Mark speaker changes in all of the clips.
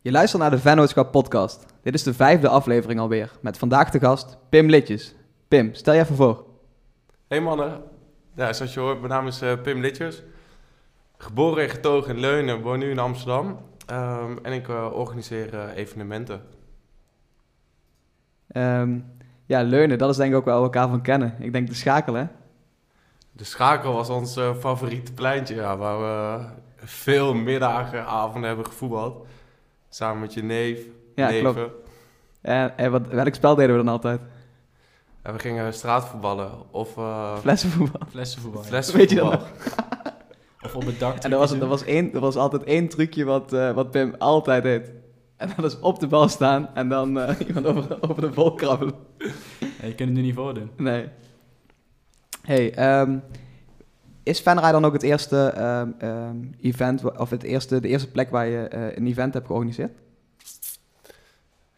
Speaker 1: Je luistert naar de Vennootschap podcast. Dit is de vijfde aflevering alweer, met vandaag de gast Pim Litjes. Pim, stel je even voor.
Speaker 2: Hey mannen, ja, zoals je hoort, mijn naam is eh, Pim Litjes. Geboren en getogen in Leunen, woon nu in Amsterdam. Ehm, en ik eh, organiseer eh, evenementen.
Speaker 1: Ehm, ja, Leunen, dat is denk ik ook wel elkaar van kennen. Ik denk de schakel, hè?
Speaker 2: De Schakel was ons eh, favoriete pleintje, ja, waar we veel middagen, avonden hebben gevoetbald. Samen met je neef,
Speaker 1: Ja,
Speaker 2: neven.
Speaker 1: klopt. En, en wat, welk spel deden we dan altijd?
Speaker 2: En we gingen straatvoetballen of uh,
Speaker 1: Flessenvoetbal.
Speaker 3: Flessenvoetbal. ja.
Speaker 1: Weet je dat.
Speaker 3: Of op het dak.
Speaker 1: En er was, er, was één, er was altijd één trucje wat, eh, wat Pim altijd deed. En dat is op de bal staan en dan eh, iemand over, over de vol krabbelen.
Speaker 3: Ja, je kunt het nu niet voordoen.
Speaker 1: Nee. Hey, ehm, is Venray dan ook het eerste ehm, ehm, event, of het eerste, de eerste plek waar je eh, een event hebt georganiseerd?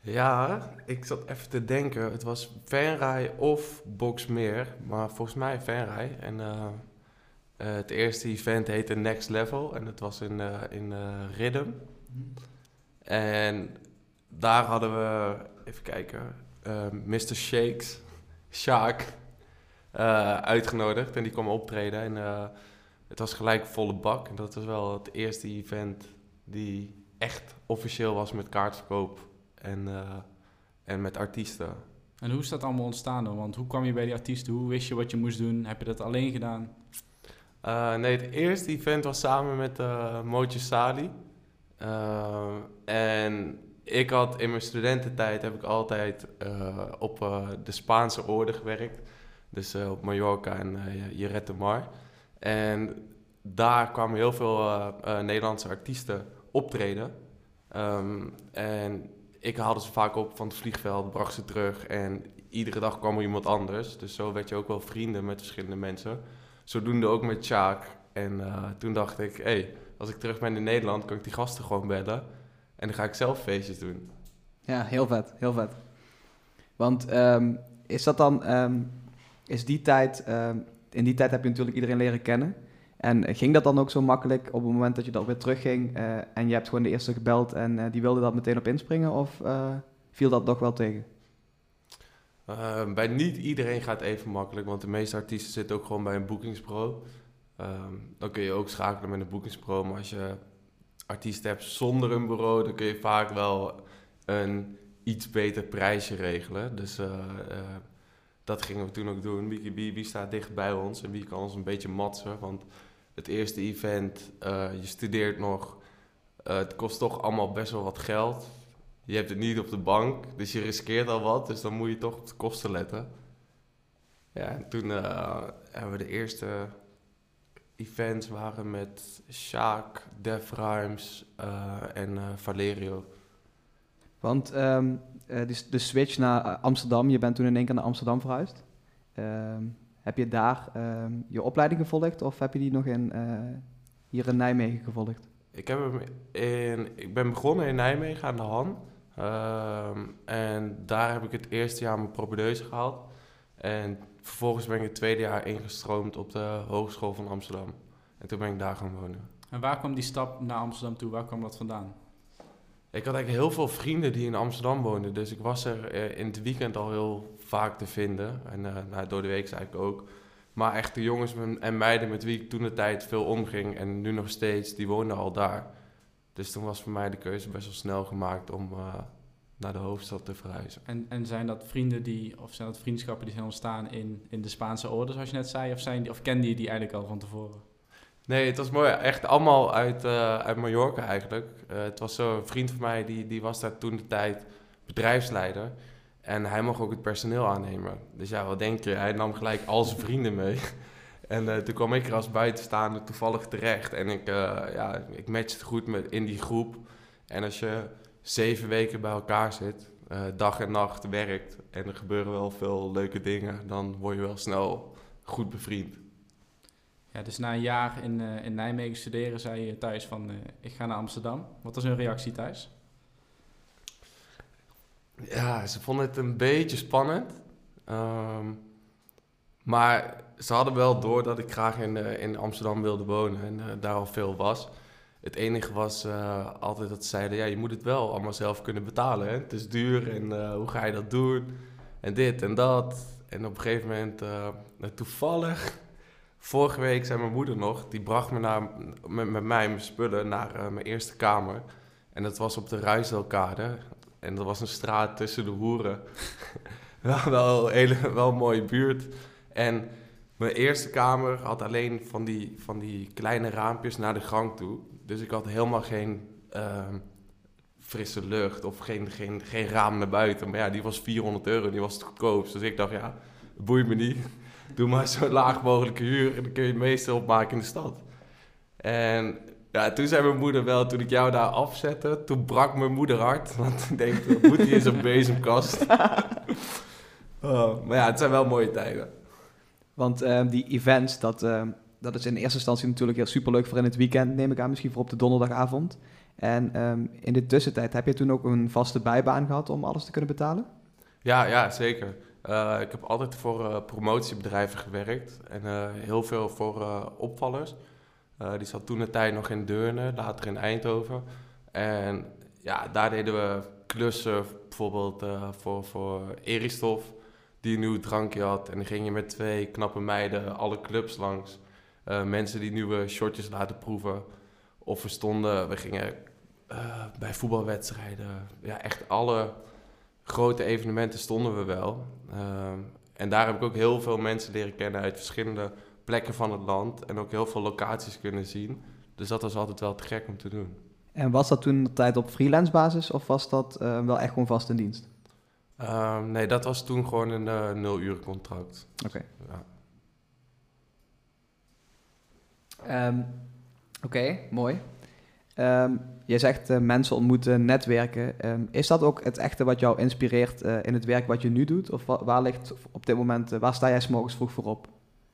Speaker 2: Ja, ik zat even te denken. Het was Venray of Boxmeer, maar volgens mij Venray. En eh, eh, het eerste event heette Next Level en het was in, in Riddim. En daar hadden we, even kijken, Mr. Shakes, Sjaak, eh, uitgenodigd. En die kwam optreden en eh, het was gelijk volle bak. En dat was wel het eerste event die echt officieel was met kaartverkoop en, eh, en met artiesten.
Speaker 3: En hoe is dat allemaal ontstaan dan? Want hoe kwam je bij die artiesten? Hoe wist je wat je moest doen? Heb je dat alleen gedaan?
Speaker 2: Nee, het eerste event was samen met uh, Mootje Sali. En ik had in mijn studententijd heb ik altijd op de Spaanse orde gewerkt. Dus eh, op Mallorca en uh, Jerette Mar. En daar kwamen heel veel eh, Nederlandse artiesten optreden. Ehm, en ik haalde ze vaak op van het vliegveld, bracht ze terug. En iedere dag kwam er iemand anders. Dus zo werd je ook wel vrienden met verschillende mensen. Zodoende ook met Sjaak. En toen dacht ik, hé, hey, als ik terug ben in Nederland, kan ik die gasten gewoon bellen. En dan ga ik zelf feestjes doen.
Speaker 1: Ja, heel vet, heel vet. Want um, is dat dan, um, is die tijd, um, in die tijd heb je natuurlijk iedereen leren kennen. En ging dat dan ook zo makkelijk op het moment dat je dan weer terugging uh, en je hebt gewoon de eerste gebeld en uh, die wilde dat meteen op inspringen? Of viel dat nog wel tegen?
Speaker 2: Uh, bij niet iedereen gaat even makkelijk, want de meeste artiesten zitten ook gewoon bij een boekingsbureau. Um, dan kun je ook schakelen met een boekingsbureau, maar als je artiesten hebt zonder een bureau, dan kun je vaak wel een iets beter prijsje regelen. Dus dat gingen we toen ook doen. Wie, wie, staat dicht bij ons en wie kan ons een beetje matsen? Want het eerste event, uh, je studeert nog, het kost toch allemaal best wel wat geld je hebt het niet op de bank, dus je riskeert al wat. Dus dan moet je toch op de kosten letten. Ja, en toen uh, hebben we de eerste events waren met Sjaak, Def Rhymes uh, en Valerio.
Speaker 1: Want um, de, de, switch naar Amsterdam, je bent toen in één keer naar Amsterdam verhuisd. Um, heb je daar um, je opleiding gevolgd of heb je die nog in, hier in Nijmegen gevolgd?
Speaker 2: Ik, heb hem in, ik ben begonnen in Nijmegen aan de Han. Um, en daar heb ik het eerste jaar mijn propedeuse gehaald. En vervolgens ben ik het tweede jaar ingestroomd op de Hogeschool van Amsterdam. En toen ben ik daar gaan wonen.
Speaker 3: En waar kwam die stap naar Amsterdam toe? Waar kwam dat vandaan?
Speaker 2: Ik had eigenlijk heel veel vrienden die in Amsterdam woonden. Dus ik was er uh, in het weekend al heel vaak te vinden. En uh, nou, door de week eigenlijk ook. Maar echt de jongens en meiden met wie ik toen de tijd veel omging en nu nog steeds, die woonden al daar. Dus toen was voor mij de keuze best wel snel gemaakt om uh, naar de hoofdstad te verhuizen.
Speaker 3: En, en zijn dat vrienden die, of zijn dat vriendschappen die zijn ontstaan in, in de Spaanse orde, zoals je net zei? Of, zijn die, of kende je die eigenlijk al van tevoren?
Speaker 2: Nee, het was mooi. Echt allemaal uit, uh, uit Mallorca eigenlijk. Uh, het was zo een vriend van mij, die, die was daar toen de tijd bedrijfsleider. En hij mocht ook het personeel aannemen. Dus ja, wat denk je? Hij nam gelijk al zijn vrienden mee. En uh, toen kwam ik er als buitenstaander toevallig terecht. En ik, ja, ik matchte goed met, in die groep. En als je zeven weken bij elkaar zit, dag en nacht werkt... en er gebeuren wel veel leuke dingen... dan word je wel snel goed bevriend.
Speaker 3: Ja, dus na een jaar in, in Nijmegen studeren zei je thuis van... ik ga naar Amsterdam. Wat was hun reactie thuis?
Speaker 2: Ja, ze vonden het een beetje spannend. Um, Maar ze hadden wel door dat ik graag in, eh, in Amsterdam wilde wonen en eh, daar al veel was. Het enige was eh, altijd dat ze zeiden, ja, je moet het wel allemaal zelf kunnen betalen. Hè? Het is duur en eh, hoe ga je dat doen? En dit en dat. En op een gegeven moment, eh, toevallig, vorige week zei mijn moeder nog, die bracht me naar, met, met mij mijn spullen naar eh, mijn eerste kamer. En dat was op de Ruisdelkade. En dat was een straat tussen de hoeren. wel, een hele, wel mooie buurt. En mijn eerste kamer had alleen van die, van die kleine raampjes naar de gang toe. Dus ik had helemaal geen ehm, frisse lucht of geen, geen, geen raam naar buiten. Maar ja, die was 400 euro, die was het goedkoopst. Dus ik dacht, ja, boeit me niet. Doe maar zo laag mogelijke huur en dan kun je het meeste opmaken in de stad. En ja, toen zei mijn moeder wel, toen ik jou daar afzette, toen brak mijn moeder hard. Want ik denk, moet hij in zijn bezemkast? Oh, maar ja, het zijn wel mooie tijden.
Speaker 1: Want ehm, die events, dat, ehm, dat is in eerste instantie natuurlijk heel superleuk voor in het weekend, neem ik aan, misschien voor op de donderdagavond. En ehm, in de tussentijd, heb je toen ook een vaste bijbaan gehad om alles te kunnen betalen?
Speaker 2: Ja, ja zeker. Eh, ik heb altijd voor eh, promotiebedrijven gewerkt en eh, heel veel voor opvallers. Die zat toen de tijd nog in Deurne, later in Eindhoven. En ja, daar deden we klussen, bijvoorbeeld voor, voor Eristof, die een nieuw drankje had. En dan ging je met twee knappe meiden alle clubs langs. Mensen die nieuwe shortjes laten proeven. Of we stonden, we gingen bij voetbalwedstrijden, ja, echt alle grote evenementen stonden we wel. Ehm, en daar heb ik ook heel veel mensen leren kennen uit verschillende plekken van het land. En ook heel veel locaties kunnen zien. Dus dat was altijd wel te gek om te doen.
Speaker 1: En was dat toen de tijd op freelance basis of was dat eh, wel echt gewoon vast in dienst?
Speaker 2: Ehm, nee, dat was toen gewoon een eh nul uur contract.
Speaker 1: Oké.
Speaker 2: Ja.
Speaker 1: Ehm, Oké, mooi. Ehm, je zegt eh, mensen ontmoeten, netwerken. Ehm, is dat ook het echte wat jou inspireert eh, in het werk wat je nu doet? Of wa- waar ligt op dit moment, eh, waar sta jij 's morgens vroeg voor op?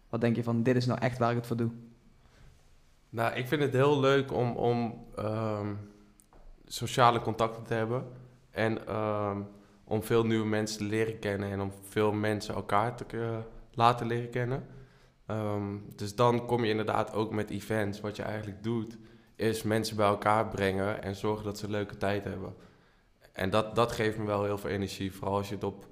Speaker 1: Wat denk je van, dit is nou echt waar ik het voor doe?
Speaker 2: Nou, ik vind het heel leuk om, om ehm, sociale contacten te hebben. En om veel nieuwe mensen te leren kennen. En om veel mensen elkaar te laten leren kennen. Dus dan kom je inderdaad ook met events. Wat je eigenlijk doet, is mensen bij elkaar brengen en zorgen dat ze een leuke tijd hebben. En dat, dat geeft me wel heel veel energie. Vooral als je het op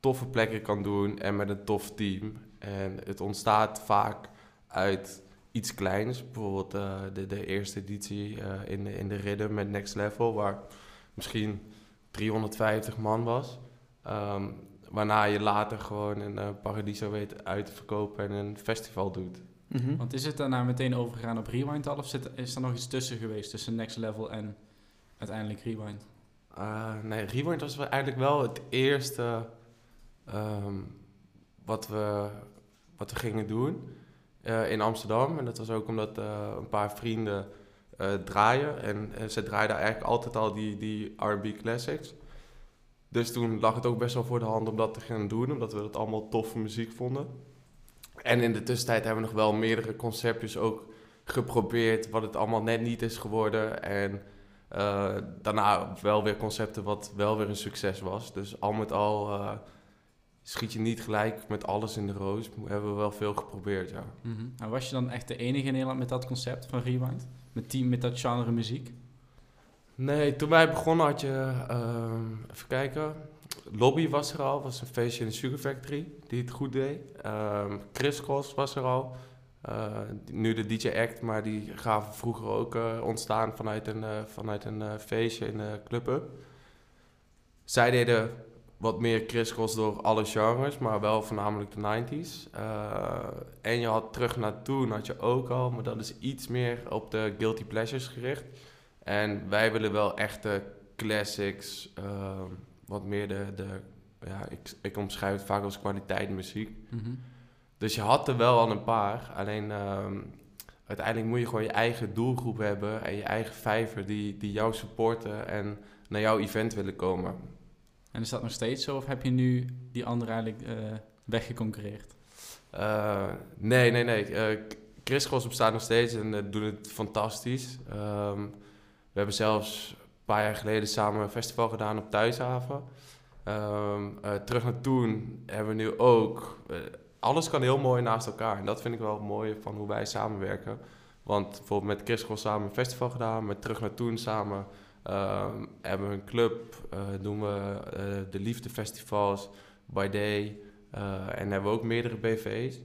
Speaker 2: toffe plekken kan doen en met een tof team. En het ontstaat vaak uit iets kleins. Bijvoorbeeld eh, de, de eerste editie eh, in, de, in de Ridder met Next Level, waar misschien 350 man was. Ehm, waarna je later gewoon een eh, Paradiso weet uit te verkopen en een festival doet.
Speaker 1: Mhm.
Speaker 3: Want is het daarna meteen overgegaan op Rewind al? Of zit, is er nog iets tussen geweest tussen Next Level en uiteindelijk Rewind?
Speaker 2: Eh, nee, Rewind was wel eigenlijk wel het eerste ehm, wat, we, wat we gingen doen eh, in Amsterdam. En dat was ook omdat eh, een paar vrienden eh, draaien. En ze draaiden eigenlijk altijd al die, die R&B classics. Dus toen lag het ook best wel voor de hand om dat te gaan doen. Omdat we dat allemaal toffe muziek vonden. En in de tussentijd hebben we nog wel meerdere conceptjes ook geprobeerd. Wat het allemaal net niet is geworden. En eh, daarna wel weer concepten wat wel weer een succes was. Dus al met al eh, schiet je niet gelijk met alles in de roos. We hebben wel veel geprobeerd, ja.
Speaker 3: Mhm. En was je dan echt de enige in Nederland met dat concept van Rewind? Met, die, met dat genre muziek?
Speaker 2: Nee, toen wij begonnen had je, ehm, even kijken, Lobby was er al, was een feestje in de Sugar Factory die het goed deed. Ehm Chris Cross was er al, Eh, nu de DJ Act, maar die gaven vroeger ook eh, ontstaan vanuit een, eh, vanuit een feestje in de Club Up. Zij deden wat meer crisscross door alle genres, maar wel voornamelijk de 90s. Eh, en je had terug naar toen, had je ook al, maar dat is iets meer op de guilty pleasures gericht. En wij willen wel echte classics, ehm, wat meer de, de ja, ik, ik omschrijf het vaak als kwaliteit muziek.
Speaker 3: Mhm.
Speaker 2: Dus je had er wel al een paar, alleen ehm, uiteindelijk moet je gewoon je eigen doelgroep hebben en je eigen vijver die, die jou supporten en naar jouw event willen komen.
Speaker 3: En is dat nog steeds zo? Of heb je nu die andere eigenlijk weggeconcurreerd?
Speaker 2: Eh, nee, nee, nee. Eh Chris Cross bestaat nog steeds en uh, doen het fantastisch. Ehm, we hebben zelfs paar jaar geleden samen een festival gedaan op Thuishaven. Ehm, eh, terug naar toen hebben we nu ook eh, alles kan heel mooi naast elkaar. En dat vind ik wel mooi van hoe wij samenwerken. Want bijvoorbeeld met Chris samen een festival gedaan, met Terug naar Toen samen ehm, hebben we een club, uh, we de liefdefestivals, By Day en hebben we ook meerdere BV's.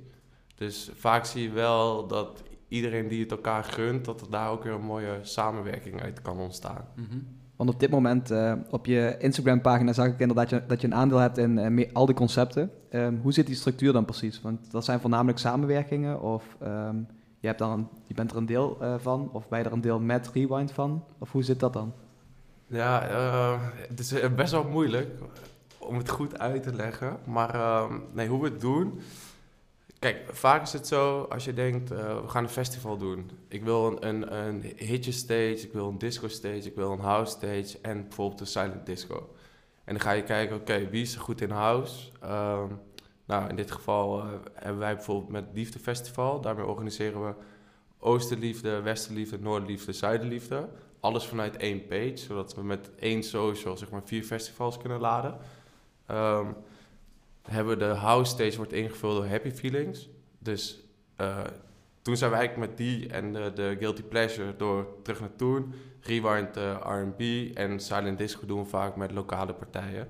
Speaker 2: Dus vaak zie je wel dat iedereen die het elkaar gunt, dat er daar ook weer een mooie samenwerking uit kan ontstaan.
Speaker 1: Mhm. Want op dit moment uh, op je Instagram-pagina zag ik inderdaad dat je, dat je een aandeel hebt in uh, al die concepten. Um, hoe zit die structuur dan precies? Want dat zijn voornamelijk samenwerkingen of um, je, hebt een, je bent er een deel uh, van of ben je er een deel met Rewind van? Of hoe zit dat dan?
Speaker 2: Ja, het is best wel moeilijk om het goed uit te leggen. Maar ehm, nee, hoe we het doen Kijk, vaak is het zo als je denkt, uh, we gaan een festival doen. Ik wil een, een, een hitje stage, ik wil een disco stage, ik wil een house stage en bijvoorbeeld een silent disco. En dan ga je kijken, oké, wie is er goed in house? Uh, nou, in dit geval uh, hebben wij bijvoorbeeld met Liefde Festival. Daarmee organiseren we Oosterliefde, Westerliefde, Noorderliefde, Zuiderliefde. Alles vanuit één page, zodat we met één social zeg maar vier festivals kunnen laden. Um, hebben de house stage wordt ingevuld door Happy Feelings. Dus uh, toen zijn we eigenlijk met die en de, Guilty Pleasure door terug naar Toen. Rewind uh, R&B en Silent Disco doen vaak met lokale partijen.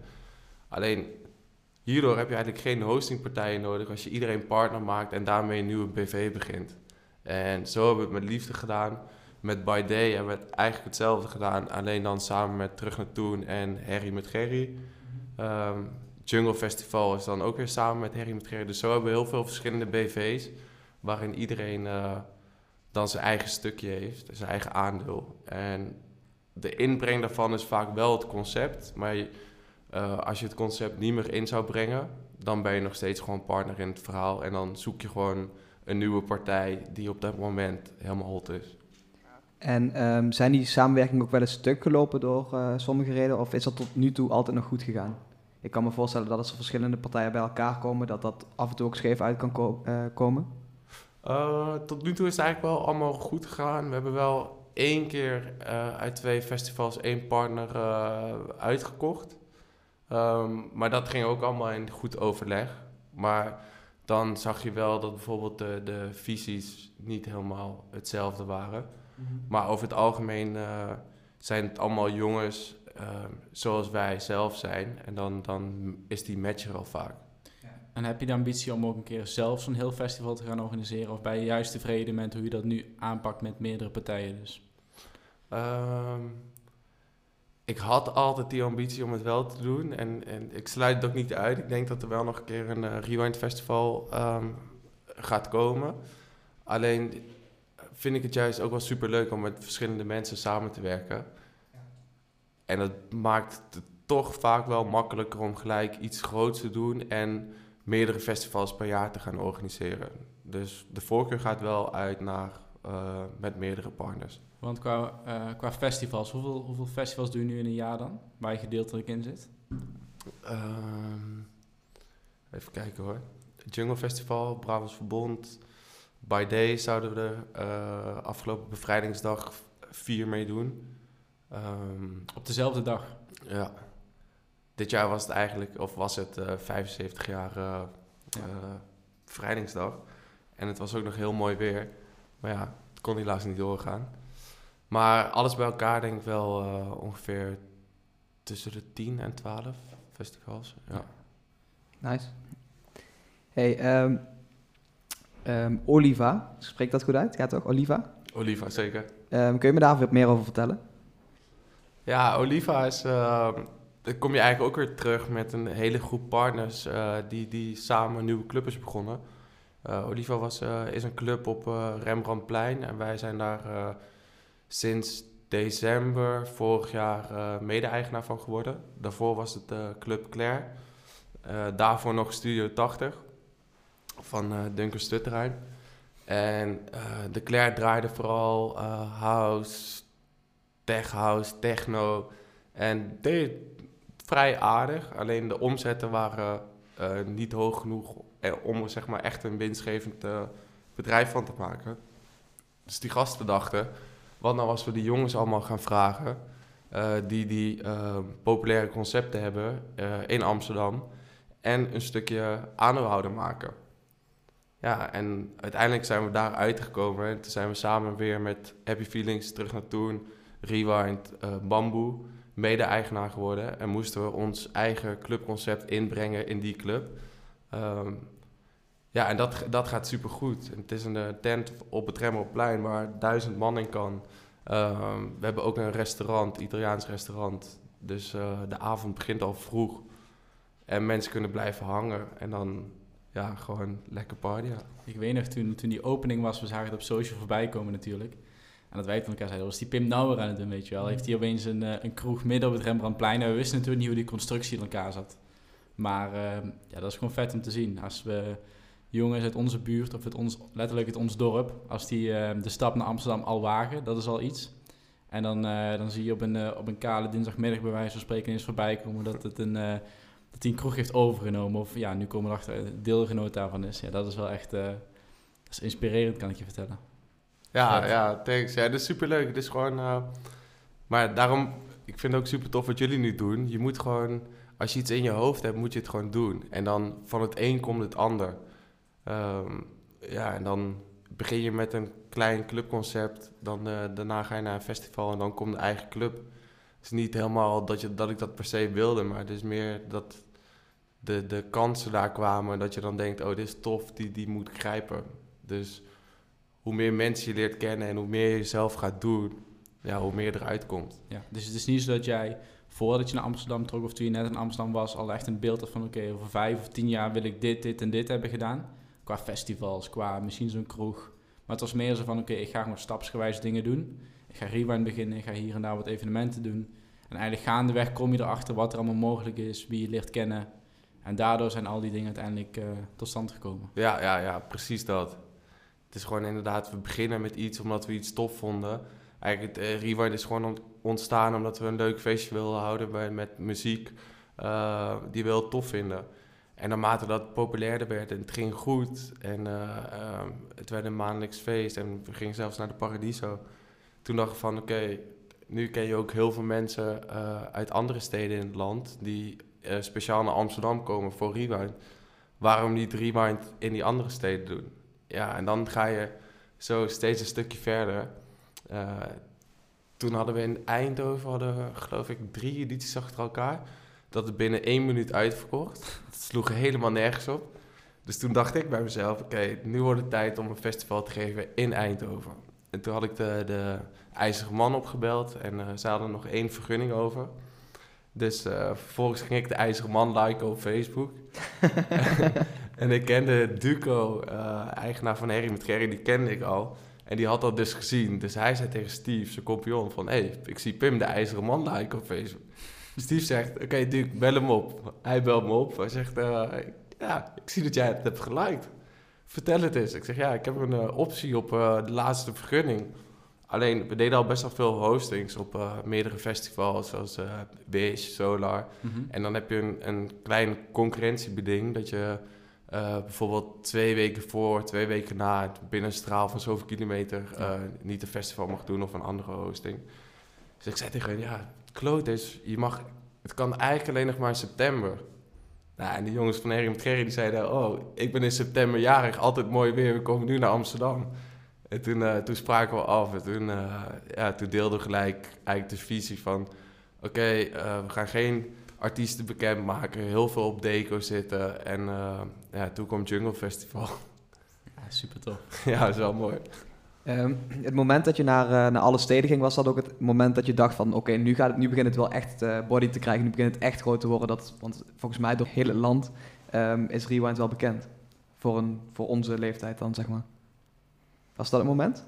Speaker 2: Alleen hierdoor heb je eigenlijk geen hostingpartijen nodig als je iedereen partner maakt en daarmee een nieuwe BV begint. En zo hebben we het met liefde gedaan. Met By Day hebben we het eigenlijk hetzelfde gedaan, alleen dan samen met Terug naar Toen en Harry met Gerry. Um, Jungle Festival is dan ook weer samen met Harry met Gerrit. Dus zo hebben we heel veel verschillende BV's. Waarin iedereen uh, dan zijn eigen stukje heeft, zijn eigen aandeel. En de inbreng daarvan is vaak wel het concept. Maar uh, als je het concept niet meer in zou brengen, dan ben je nog steeds gewoon partner in het verhaal. En dan zoek je gewoon een nieuwe partij die op dat moment helemaal hot is.
Speaker 1: En um, zijn die samenwerkingen ook wel eens stuk gelopen door uh, sommige redenen? Of is dat tot nu toe altijd nog goed gegaan? Ik kan me voorstellen dat als er verschillende partijen bij elkaar komen, dat dat af en toe ook scheef uit kan uh, komen.
Speaker 2: Uh, tot nu toe is het eigenlijk wel allemaal goed gegaan. We hebben wel één keer uh, uit twee festivals één partner uitgekocht. Um, maar dat ging ook allemaal in goed overleg. Maar dan zag je wel dat bijvoorbeeld de, de visies niet helemaal hetzelfde waren. Mm -hmm. Maar over het algemeen zijn het allemaal jongens Ehm, zoals wij zelf zijn. En dan, dan is die match er al vaak.
Speaker 3: En heb je de ambitie om ook een keer zelf zo'n heel festival te gaan organiseren? Of ben je juist tevreden met hoe je dat nu aanpakt met meerdere partijen dus?
Speaker 2: Um, ik had altijd die ambitie om het wel te doen. En, en ik sluit het ook niet uit. Ik denk dat er wel nog een keer een uh, Rewind Festival um, gaat komen. Alleen vind ik het juist ook wel super leuk om met verschillende mensen samen te werken. En dat maakt het toch vaak wel makkelijker om gelijk iets groots te doen en meerdere festivals per jaar te gaan organiseren. Dus de voorkeur gaat wel uit naar uh, met meerdere partners.
Speaker 3: Want qua, uh, qua festivals, hoeveel, hoeveel festivals doe je nu in een jaar dan? Waar je gedeeltelijk in zit?
Speaker 2: Um, even kijken hoor. Jungle Festival, Bravos Verbond. By Day zouden we er uh, afgelopen bevrijdingsdag vier mee doen.
Speaker 3: Um, Op dezelfde dag?
Speaker 2: Ja. Dit jaar was het eigenlijk, of was het uh, 75 jaar uh, ja. uh. En het was ook nog heel mooi weer. Maar ja, het kon helaas niet doorgaan. Maar alles bij elkaar denk ik wel uh, ongeveer tussen de 10 en 12 festivals. Ja.
Speaker 1: Nice. Hey, um, um, Oliva, spreekt dat goed uit? Ja toch, Oliva?
Speaker 2: Oliva, zeker.
Speaker 1: Um, kun je me daar wat meer over vertellen?
Speaker 2: Ja, Oliva is. Uh, dan kom je eigenlijk ook weer terug met een hele groep partners uh, die, die samen een nieuwe club is begonnen. Uh, Oliva was, is een club op Rembrandtplein en wij zijn daar sinds december vorig jaar mede-eigenaar van geworden. Daarvoor was het Club Claire. daarvoor nog Studio 80 van Dunker Stutterijn. En de Claire draaide vooral house, tech house, techno. En deed vrij aardig. Alleen de omzetten waren uh, niet hoog genoeg om er zeg maar, echt een winstgevend uh, bedrijf van te maken. Dus die gasten dachten, wat nou als we die jongens allemaal gaan vragen... Die die populaire concepten hebben in Amsterdam... en een stukje aandeelhouder maken. Ja, en uiteindelijk zijn we daar uitgekomen. En toen zijn we samen weer met Happy Feelings terug naar Toen, Rewind, uh, Bamboe, mede-eigenaar geworden. En moesten we ons eigen clubconcept inbrengen in die club. Ehm, ja, en dat, dat gaat supergoed. Het is een eh, tent op het Remmerplein waar duizend man in kan. Ehm, we hebben ook een restaurant, Italiaans restaurant. Dus uh, de avond begint al vroeg. En mensen kunnen blijven hangen. En dan ja, gewoon lekker party.
Speaker 3: Ik weet nog, toen, toen die opening was, we zagen het op social voorbij komen natuurlijk. En dat wij van elkaar zeiden, was die Pim Nauwer aan het doen, weet je wel. Heeft hij opeens een, eh, een kroeg midden op het Rembrandtplein. En we wisten natuurlijk niet hoe die constructie in elkaar zat. Maar uh, ja, dat is gewoon vet om te zien. Als we jongens uit onze buurt, of het ons, letterlijk uit ons dorp, als die uh, de stap naar Amsterdam al wagen, dat is al iets. En dan, uh, dan zie je op een, op een kale dinsdagmiddag bij wijze van spreken eens voorbij komen dat het een dat hij een kroeg heeft overgenomen. Of ja, nu komen we erachter deelgenoot daarvan is. Ja, dat is wel echt dat is inspirerend, kan ik je vertellen.
Speaker 2: Ja, ja, thanks. Ja, dat is superleuk. Het is gewoon... Uh, maar daarom, ik vind het ook super tof wat jullie nu doen. Je moet gewoon, als je iets in je hoofd hebt, moet je het gewoon doen. En dan van het een komt het ander. Um, ja, en dan begin je met een klein clubconcept. Dan, uh, daarna ga je naar een festival en dan komt de eigen club. Het is niet helemaal dat, je, dat ik dat per se wilde, maar het is meer dat de, de kansen daar kwamen. Dat je dan denkt, oh, dit is tof, die, die moet grijpen. Dus hoe meer mensen je leert kennen en hoe meer je zelf gaat doen, ja, hoe meer eruit komt.
Speaker 3: Ja, dus het is niet zo dat jij, voordat je naar Amsterdam trok of toen je net in Amsterdam was, al echt een beeld had van, oké, over vijf of tien jaar wil ik dit, dit en dit hebben gedaan. Qua festivals, qua misschien zo'n kroeg. Maar het was meer zo van, oké, ik ga gewoon stapsgewijs dingen doen. Ik ga rewind beginnen, ik ga hier en daar wat evenementen doen. En eigenlijk gaandeweg kom je erachter wat er allemaal mogelijk is, wie je leert kennen. En daardoor zijn al die dingen uiteindelijk uh, tot stand gekomen.
Speaker 2: Ja, ja, ja, precies dat. Het is gewoon inderdaad, we beginnen met iets omdat we iets tof vonden. Eigenlijk, uh, Rewind is gewoon ontstaan omdat we een leuk feestje wilden houden bij, met muziek uh, die we heel tof vinden. En naarmate dat populairder werd en het ging goed en ehm, het werd een maandelijks feest en we gingen zelfs naar de Paradiso. Toen dacht ik van oké, nu ken je ook heel veel mensen uit andere steden in het land die speciaal naar Amsterdam komen voor Rewind. Waarom niet Rewind in die andere steden doen? Ja, en dan ga je zo steeds een stukje verder. Uh, toen hadden we in Eindhoven, hadden we, geloof ik, drie edities achter elkaar. Dat het binnen één minuut uitverkocht. Dat sloeg helemaal nergens op. Dus toen dacht ik bij mezelf, oké, nu wordt het tijd om een festival te geven in Eindhoven. En toen had ik de, de IJzeren Man opgebeld en uh, hadden nog één vergunning over. Dus uh, vervolgens ging ik de IJzeren Man liken op Facebook. en ik kende Duco, uh, eigenaar van Harry met Gerry, die kende ik al. En die had dat dus gezien. Dus hij zei tegen Steve, zijn kompion, van... Hé, hey, ik zie Pim de IJzeren Man liken op Facebook. Steve zegt, oké okay, Duke, bel hem op. Hij belt me op. Hij zegt, uh, ja, ik zie dat jij het hebt geliked. Vertel het eens. Ik zeg, ja, ik heb een optie op de laatste vergunning. Alleen, we deden al best wel veel hostings op uh, meerdere festivals, zoals uh, Wish, Solar. Mm -hmm. En dan heb je een, een klein concurrentiebeding, dat je uh, bijvoorbeeld twee weken voor, twee weken na, binnen een straal van zoveel kilometer, niet een festival mag doen of een andere hosting. Dus ik zei tegen hen, ja, het kloot is, je mag, het kan eigenlijk alleen nog maar in september. Nou, en die jongens van Harry Gerry die zeiden, oh, ik ben in september jarig, altijd mooi weer, we komen nu naar Amsterdam. En toen, uh, toen spraken we af en toen, uh, ja, toen deelden we gelijk eigenlijk de visie van... Oké, okay, uh, we gaan geen artiesten bekendmaken, heel veel op deco zitten. En ja, toen kwam Jungle Festival.
Speaker 3: Ja, super tof.
Speaker 2: ja, dat is wel mooi.
Speaker 1: Um, het moment dat je naar, naar alle steden ging, was dat ook het moment dat je dacht van... Oké, okay, nu, gaat het, nu begint het wel echt body te krijgen, nu begint het echt groot te worden. Dat, want volgens mij door het hele land um, is Rewind wel bekend. Voor, een, voor onze leeftijd dan, zeg maar. Was dat het moment?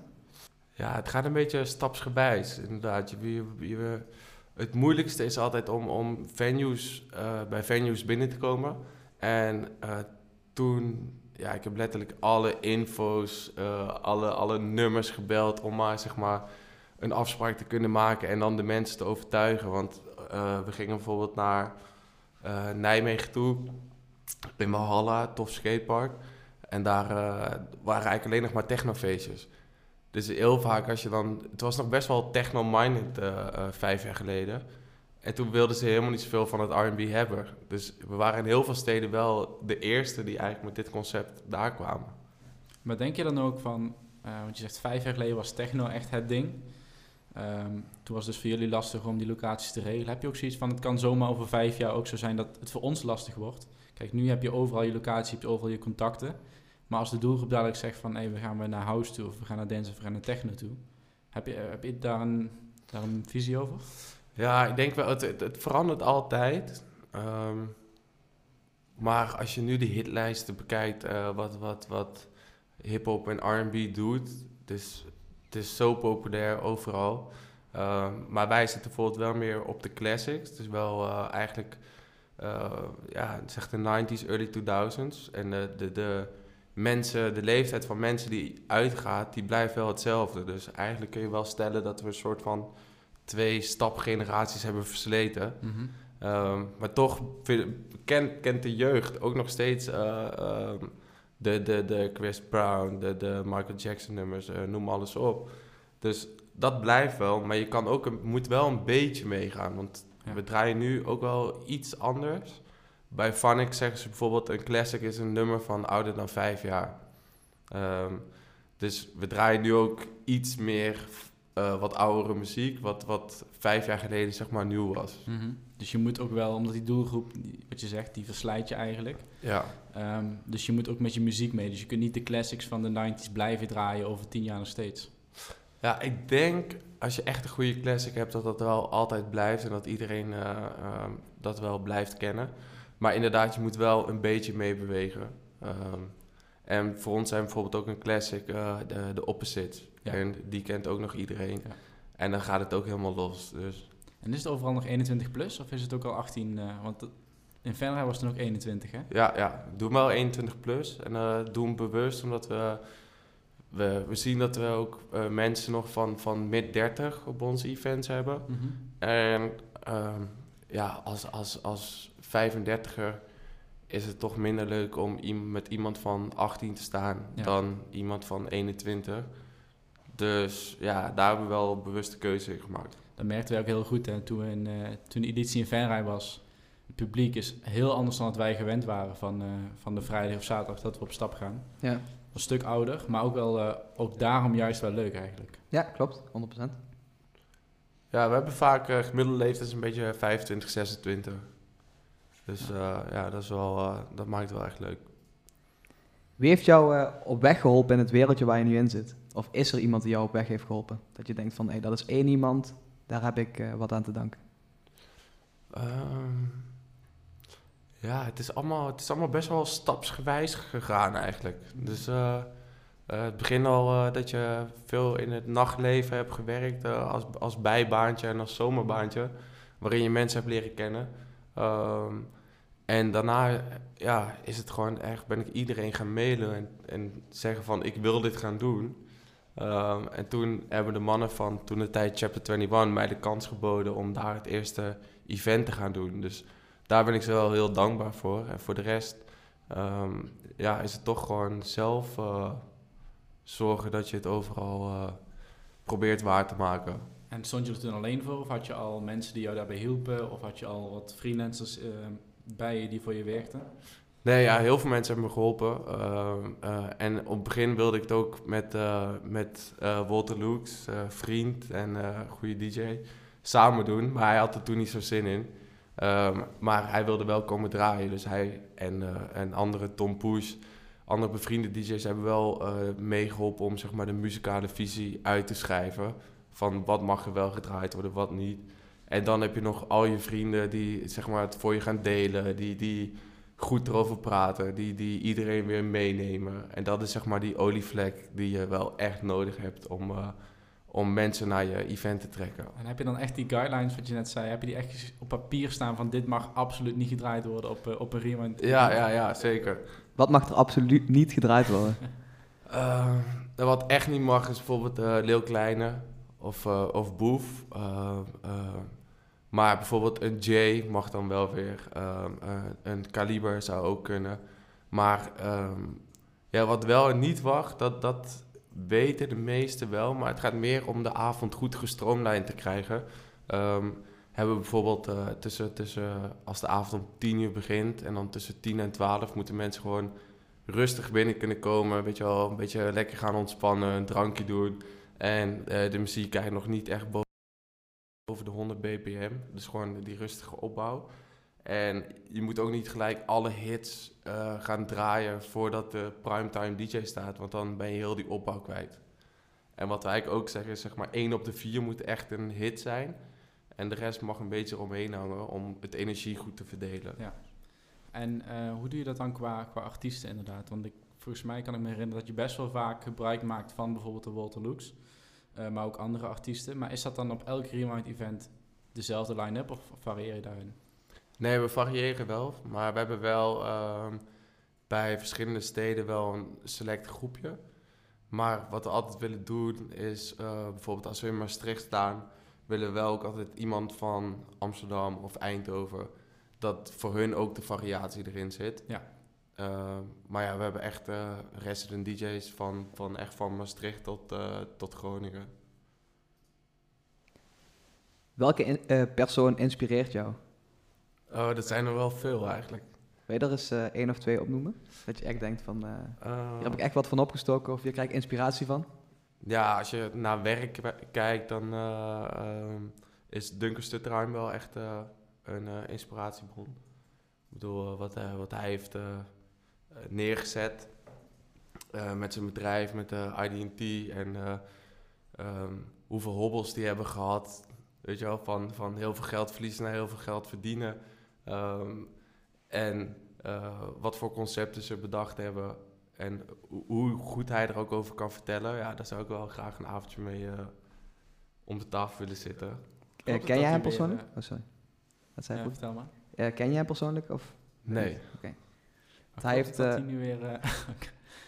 Speaker 2: Ja, het gaat een beetje stapsgewijs, inderdaad. Je, je, je, het moeilijkste is altijd om, om venues, uh, bij venues binnen te komen. En uh, toen, ja, ik heb letterlijk alle info's, uh, alle, alle nummers gebeld om maar, zeg maar, een afspraak te kunnen maken en dan de mensen te overtuigen. Want we gingen bijvoorbeeld naar Nijmegen toe, in Mahalla, tof skatepark. En daar waren eigenlijk alleen nog maar technofeestjes. Dus heel vaak als je dan... Het was nog best wel techno-minded vijf jaar geleden. En toen wilden ze helemaal niet zoveel van het R&B hebben. Dus we waren in heel veel steden wel de eerste die eigenlijk met dit concept daar kwamen.
Speaker 3: Maar denk je dan ook van, eh, want je zegt vijf jaar geleden was techno echt het ding. Ehm, toen was het dus voor jullie lastig om die locaties te regelen. Heb je ook zoiets van, het kan zomaar over vijf jaar ook zo zijn dat het voor ons lastig wordt? Kijk, nu heb je overal je locatie, heb je overal je contacten. Maar als de doelgroep dadelijk zegt van, hé, we gaan weer naar house toe, of we gaan naar dance, of we gaan naar techno toe. Heb je, heb je daar, een, daar een visie over?
Speaker 2: Ja, ik denk wel, het, het, verandert altijd. Ehm, maar als je nu de hitlijsten bekijkt, eh, wat, wat, wat hip-hop en RB doet, dus het is zo populair overal. Ehm, maar wij zitten bijvoorbeeld wel meer op de classics. Dus wel eh, eigenlijk, uh, ja, zeg de 90s, early 2000s. En de, de, de mensen, de leeftijd van mensen die uitgaat, die blijft wel hetzelfde. Dus eigenlijk kun je wel stellen dat we een soort van twee stapgeneraties hebben versleten. Ehm, maar toch kent, kent de jeugd ook nog steeds uh, de, de, de Chris Brown, de, de Michael Jackson nummers, uh, noem alles op. Dus dat blijft wel, maar je kan ook een, moet wel een beetje meegaan. Want ja. we draaien nu ook wel iets anders. Bij Phonic zeggen ze bijvoorbeeld: een classic is een nummer van ouder dan vijf jaar. Um, dus we draaien nu ook iets meer uh, wat oudere muziek, wat, wat vijf jaar geleden zeg maar nieuw was.
Speaker 3: Mm -hmm. Dus je moet ook wel, omdat die doelgroep, wat je zegt, die verslijt je eigenlijk.
Speaker 2: Ja.
Speaker 3: Um, dus je moet ook met je muziek mee. Dus je kunt niet de classics van de 90s blijven draaien over tien jaar nog steeds.
Speaker 2: Ja, ik denk als je echt een goede classic hebt, dat dat wel altijd blijft en dat iedereen uh, uh, dat wel blijft kennen. Maar inderdaad, je moet wel een beetje meebewegen. Um, en voor ons zijn bijvoorbeeld ook een classic, uh, de, de Opposite. Ja. En die kent ook nog iedereen. Ja. En dan gaat het ook helemaal los. Dus.
Speaker 3: En is het overal nog 21 plus of is het ook al 18? Uh, want in Venray was het nog 21, hè?
Speaker 2: Ja, ja. doe wel 21 plus. En uh, doe hem bewust, omdat we, we, we zien dat we ook uh, mensen nog van, van mid 30 op onze events hebben. Mm -hmm. En um, ja, als, als, als 35er is het toch minder leuk om met iemand van 18 te staan ja. dan iemand van 21. Dus ja, daar hebben we wel een bewuste keuze in gemaakt.
Speaker 3: Dat merkten we ook heel goed hè? Toen, in, uh, toen de editie in Venray was. Het publiek is heel anders dan wat wij gewend waren van, uh, van de vrijdag of zaterdag dat we op stap gaan.
Speaker 1: Ja.
Speaker 3: Een stuk ouder, maar ook, wel, uh, ook daarom juist wel leuk eigenlijk.
Speaker 1: Ja, klopt. 100%.
Speaker 2: Ja, we hebben vaak gemiddelde leeftijd een beetje 25, 26. Dus uh, ja, dat, is wel, uh, dat maakt het wel echt leuk.
Speaker 1: Wie heeft jou uh, op weg geholpen in het wereldje waar je nu in zit? Of is er iemand die jou op weg heeft geholpen? Dat je denkt van, hé, hey, dat is één iemand, daar heb ik wat aan te danken.
Speaker 2: Um, ja, het is, allemaal, het is allemaal best wel stapsgewijs gegaan eigenlijk. Dus het begin al dat je veel in het nachtleven hebt gewerkt als, als bijbaantje en als zomerbaantje. Waarin je mensen hebt leren kennen. Um, en daarna ja, is het gewoon echt, ben ik iedereen gaan mailen en, en zeggen van ik wil dit gaan doen. Um, en toen hebben de mannen van toen de tijd Chapter 21 mij de kans geboden om daar het eerste event te gaan doen. Dus daar ben ik ze wel heel dankbaar voor. En voor de rest um, ja, is het toch gewoon zelf uh, zorgen dat je het overal uh, probeert waar te maken.
Speaker 3: En stond je er toen alleen voor? Of had je al mensen die jou daarbij hielpen? Of had je al wat freelancers uh, bij je die voor je werkten?
Speaker 2: Nee, ja, heel veel mensen hebben me geholpen. Uh, uh, en op het begin wilde ik het ook met, uh, met Walter Lux, vriend en goede DJ, samen doen. Maar hij had er toen niet zo zin in. Um, maar hij wilde wel komen draaien. Dus hij en, en andere Tom Push, andere bevriende DJ's hebben wel meegeholpen om zeg maar, de muzikale visie uit te schrijven. Van wat mag er wel gedraaid worden, wat niet. En dan heb je nog al je vrienden die zeg maar, het voor je gaan delen, die, die goed erover praten, die, die iedereen weer meenemen. En dat is zeg maar die olievlek die je wel echt nodig hebt om, uh, om mensen naar je event te trekken.
Speaker 3: En heb je dan echt die guidelines, wat je net zei, heb je die echt op papier staan van dit mag absoluut niet gedraaid worden op, uh, op een rewind?
Speaker 2: Ja, ja, ja, zeker.
Speaker 1: Wat mag er absoluut niet gedraaid worden?
Speaker 2: uh, wat echt niet mag is bijvoorbeeld uh, Leeuw Kleine of, uh, of Boef. Maar bijvoorbeeld een J mag dan wel weer. Um, uh, een kaliber zou ook kunnen. Maar um, ja, wat wel en niet wacht, dat, dat weten de meesten wel. Maar het gaat meer om de avond goed gestroomlijnd te krijgen. Um, hebben we bijvoorbeeld uh, tussen, tussen, als de avond om 10 uur begint en dan tussen 10 en 12 moeten mensen gewoon rustig binnen kunnen komen, weet je wel, een beetje lekker gaan ontspannen, een drankje doen. En eh, de muziek eigenlijk nog niet echt boven de 100 bpm, dus gewoon die rustige opbouw. En je moet ook niet gelijk alle hits eh, gaan draaien voordat de primetime DJ staat, want dan ben je heel die opbouw kwijt. En wat wij ook zeggen is, zeg maar, één op de vier moet echt een hit zijn. En de rest mag een beetje eromheen hangen om het energie goed te verdelen.
Speaker 3: Ja. En eh, hoe doe je dat dan qua, qua artiesten inderdaad? Want ik, volgens mij kan ik me herinneren dat je best wel vaak gebruik maakt van bijvoorbeeld de Walter Lux. Uh, maar ook andere artiesten. Maar is dat dan op elk Rewind event dezelfde line-up of varieer je daarin?
Speaker 2: Nee, we variëren wel. Maar we hebben wel uh, bij verschillende steden wel een select groepje. Maar wat we altijd willen doen is, uh, bijvoorbeeld als we in Maastricht staan, willen we wel ook altijd iemand van Amsterdam of Eindhoven, dat voor hun ook de variatie erin zit.
Speaker 3: Ja.
Speaker 2: Uh, maar ja, we hebben echt uh, resident DJ's van, van echt van Maastricht tot, tot Groningen.
Speaker 1: Welke in, persoon inspireert jou?
Speaker 2: Oh, dat zijn er wel veel eigenlijk.
Speaker 1: Wil je er eens uh, één of twee opnoemen? Dat je echt denkt van, uh, uh, hier heb ik echt wat van opgestoken of je krijgt inspiratie van?
Speaker 2: Ja, als je naar werk kijkt, dan ehm, is Duncan Stutterheim wel echt een inspiratiebron. Ik bedoel, wat, wat hij heeft neergezet met zijn bedrijf, met de IDT en um, hoeveel hobbels die hebben gehad. Weet je wel, van, van heel veel geld verliezen naar heel veel geld verdienen. Um, en uh, wat voor concepten ze bedacht hebben. En hoe goed hij er ook over kan vertellen. Ja, daar zou ik wel graag een avondje mee uh, om de tafel willen zitten.
Speaker 1: Uh, ken jij hem persoonlijk? Weer, oh, sorry. Wat zei
Speaker 3: ja, vertel maar.
Speaker 1: ken jij hem persoonlijk? Of?
Speaker 2: Nee.
Speaker 1: Oké. Okay.
Speaker 3: Hij heeft... Dat hij nu weer,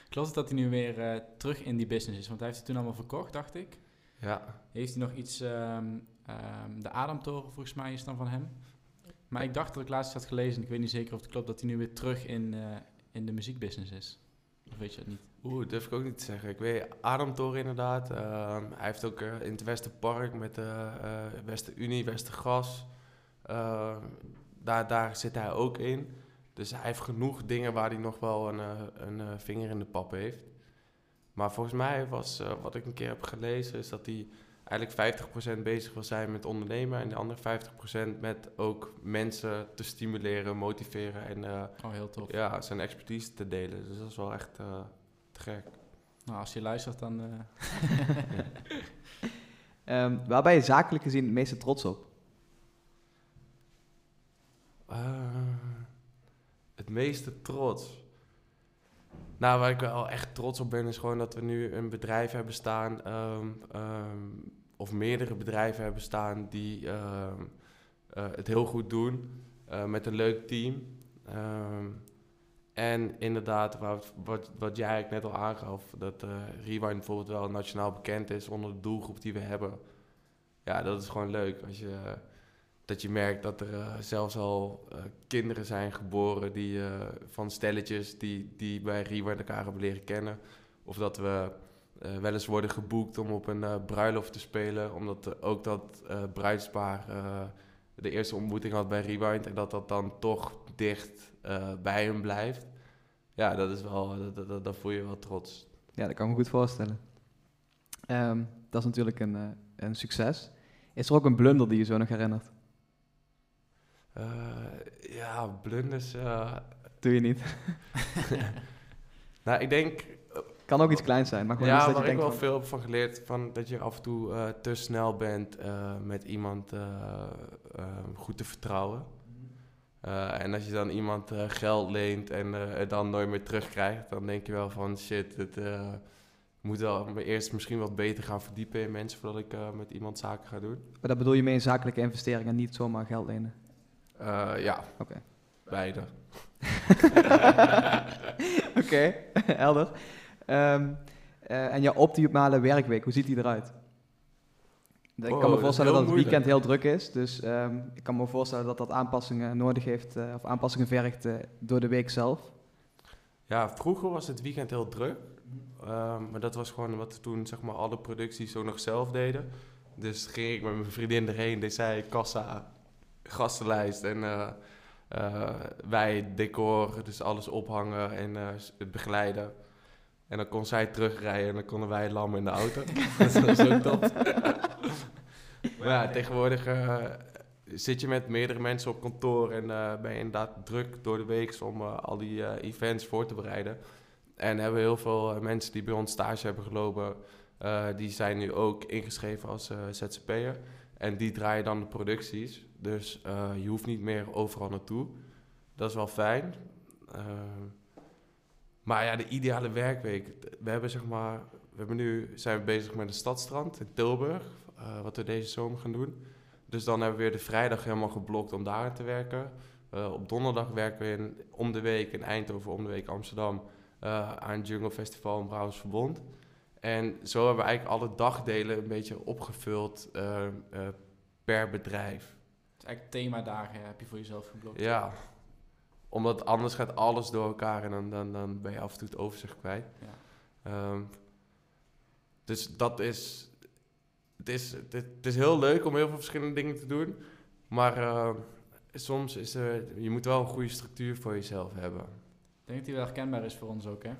Speaker 3: klopt het dat hij nu weer terug in die business is? Want hij heeft het toen allemaal verkocht, dacht ik.
Speaker 2: Ja.
Speaker 3: Heeft hij nog iets... Um, um, de Adamtoren, volgens mij, is dan van hem. Maar ik dacht dat ik laatst had gelezen, ik weet niet zeker of het klopt, dat hij nu weer terug in, uh, in de muziekbusiness is. Of weet je dat niet?
Speaker 2: Oeh, durf ik ook niet te zeggen. Ik weet Ademtoren inderdaad. Uh, hij heeft ook uh, in het Westerpark met de Westerunie, Westergas. daar, daar zit hij ook in. Dus hij heeft genoeg dingen waar hij nog wel een, een vinger in de pap heeft. Maar volgens mij was, wat ik een keer heb gelezen, is dat hij eigenlijk 50% bezig wil zijn met ondernemen en de andere 50% met ook mensen te stimuleren, motiveren en uh,
Speaker 3: oh, heel tof.
Speaker 2: Ja, zijn expertise te delen. Dus dat is wel echt uh, te gek.
Speaker 3: Nou, als je luistert, dan. Uh...
Speaker 1: um, waar ben je zakelijk gezien het meeste trots op?
Speaker 2: het meeste trots. Nou, waar ik wel echt trots op ben, is gewoon dat we nu een bedrijf hebben staan. Um, um, of meerdere bedrijven hebben staan die uh, uh, het heel goed doen uh, met een leuk team. En inderdaad, wat, wat, wat jij eigenlijk net al aangaf, dat Rewind bijvoorbeeld wel nationaal bekend is onder de doelgroep die we hebben. Ja, dat is gewoon leuk. Als je, dat je merkt dat er zelfs al kinderen zijn geboren die, van stelletjes die, die bij Rewind elkaar hebben leren kennen. Of dat we wel eens worden geboekt om op een bruiloft te spelen. Omdat ook dat bruidspaar de eerste ontmoeting had bij Rewind. En dat dat dan toch dicht bij hem blijft. Ja, dat is wel, dat, dat, voel je wel trots.
Speaker 1: Ja, dat kan ik me goed voorstellen. Um, dat is natuurlijk een, een succes. Is er ook een blunder die je zo nog herinnert?
Speaker 2: Ja, blunders...
Speaker 1: Doe je niet?
Speaker 2: nou, ik denk
Speaker 1: kan ook iets kleins zijn, maar gewoon
Speaker 2: ja,
Speaker 1: iets dat
Speaker 2: waar
Speaker 1: je
Speaker 2: ik
Speaker 1: denkt
Speaker 2: wel veel van geleerd, van dat je af en toe uh, te snel bent met iemand uh, goed te vertrouwen. en als je dan iemand geld leent en het dan nooit meer terugkrijgt, dan denk je wel van shit, het moet wel eerst misschien wat beter gaan verdiepen in mensen voordat ik met iemand zaken ga doen.
Speaker 1: Maar dat bedoel je mee in zakelijke investeringen, niet zomaar geld lenen?
Speaker 2: Ja,
Speaker 1: Oké.
Speaker 2: beide.
Speaker 1: Oké, helder. Um, uh, en jouw optimale werkweek, hoe ziet die eruit? Ik
Speaker 2: oh,
Speaker 1: kan me voorstellen dat, dat het weekend heel druk is, dus um, ik kan me voorstellen dat dat aanpassingen nodig heeft, uh, of aanpassingen vergt uh, door de week zelf.
Speaker 2: Ja, vroeger was het weekend heel druk, um, maar dat was gewoon wat we toen zeg maar alle producties zo nog zelf deden. Dus ging ik met mijn vriendin erheen, deed zij kassa, gastenlijst en Eh, wij decor, dus alles ophangen en eh, het begeleiden. En dan kon zij terugrijden en dan konden wij lam in de auto. dat was ook top. maar ja, tegenwoordig eh, zit je met meerdere mensen op kantoor en eh, ben je inderdaad druk door de week om eh, al die eh, events voor te bereiden. En hebben we heel veel eh, mensen die bij ons stage hebben gelopen, eh, die zijn nu ook ingeschreven als eh, ZZP'er. En die draaien dan de producties. Dus eh, je hoeft niet meer overal naartoe. Dat is wel fijn. Eh, maar ja, de ideale werkweek. We hebben zeg maar, we hebben nu zijn we bezig met een stadstrand in Tilburg, eh, wat we deze zomer gaan doen. Dus dan hebben we weer de vrijdag helemaal geblokt om daar te werken. Op donderdag werken we in, om de week in Eindhoven, om de week Amsterdam aan het Jungle Festival in Brabants Verbond. En zo hebben we eigenlijk alle dagdelen een beetje opgevuld eh, eh, per bedrijf.
Speaker 3: Dus eigenlijk themadagen heb je voor jezelf geblokt.
Speaker 2: Ja, omdat anders gaat alles door elkaar en dan, dan, dan ben je af en toe het overzicht kwijt.
Speaker 3: Ja.
Speaker 2: Ehm, dus dat is het, is. het, het is heel leuk om heel veel verschillende dingen te doen. Maar eh, soms is er, je moet wel een goede structuur voor jezelf hebben.
Speaker 3: Ik denk dat die wel herkenbaar is voor ons ook. Hè?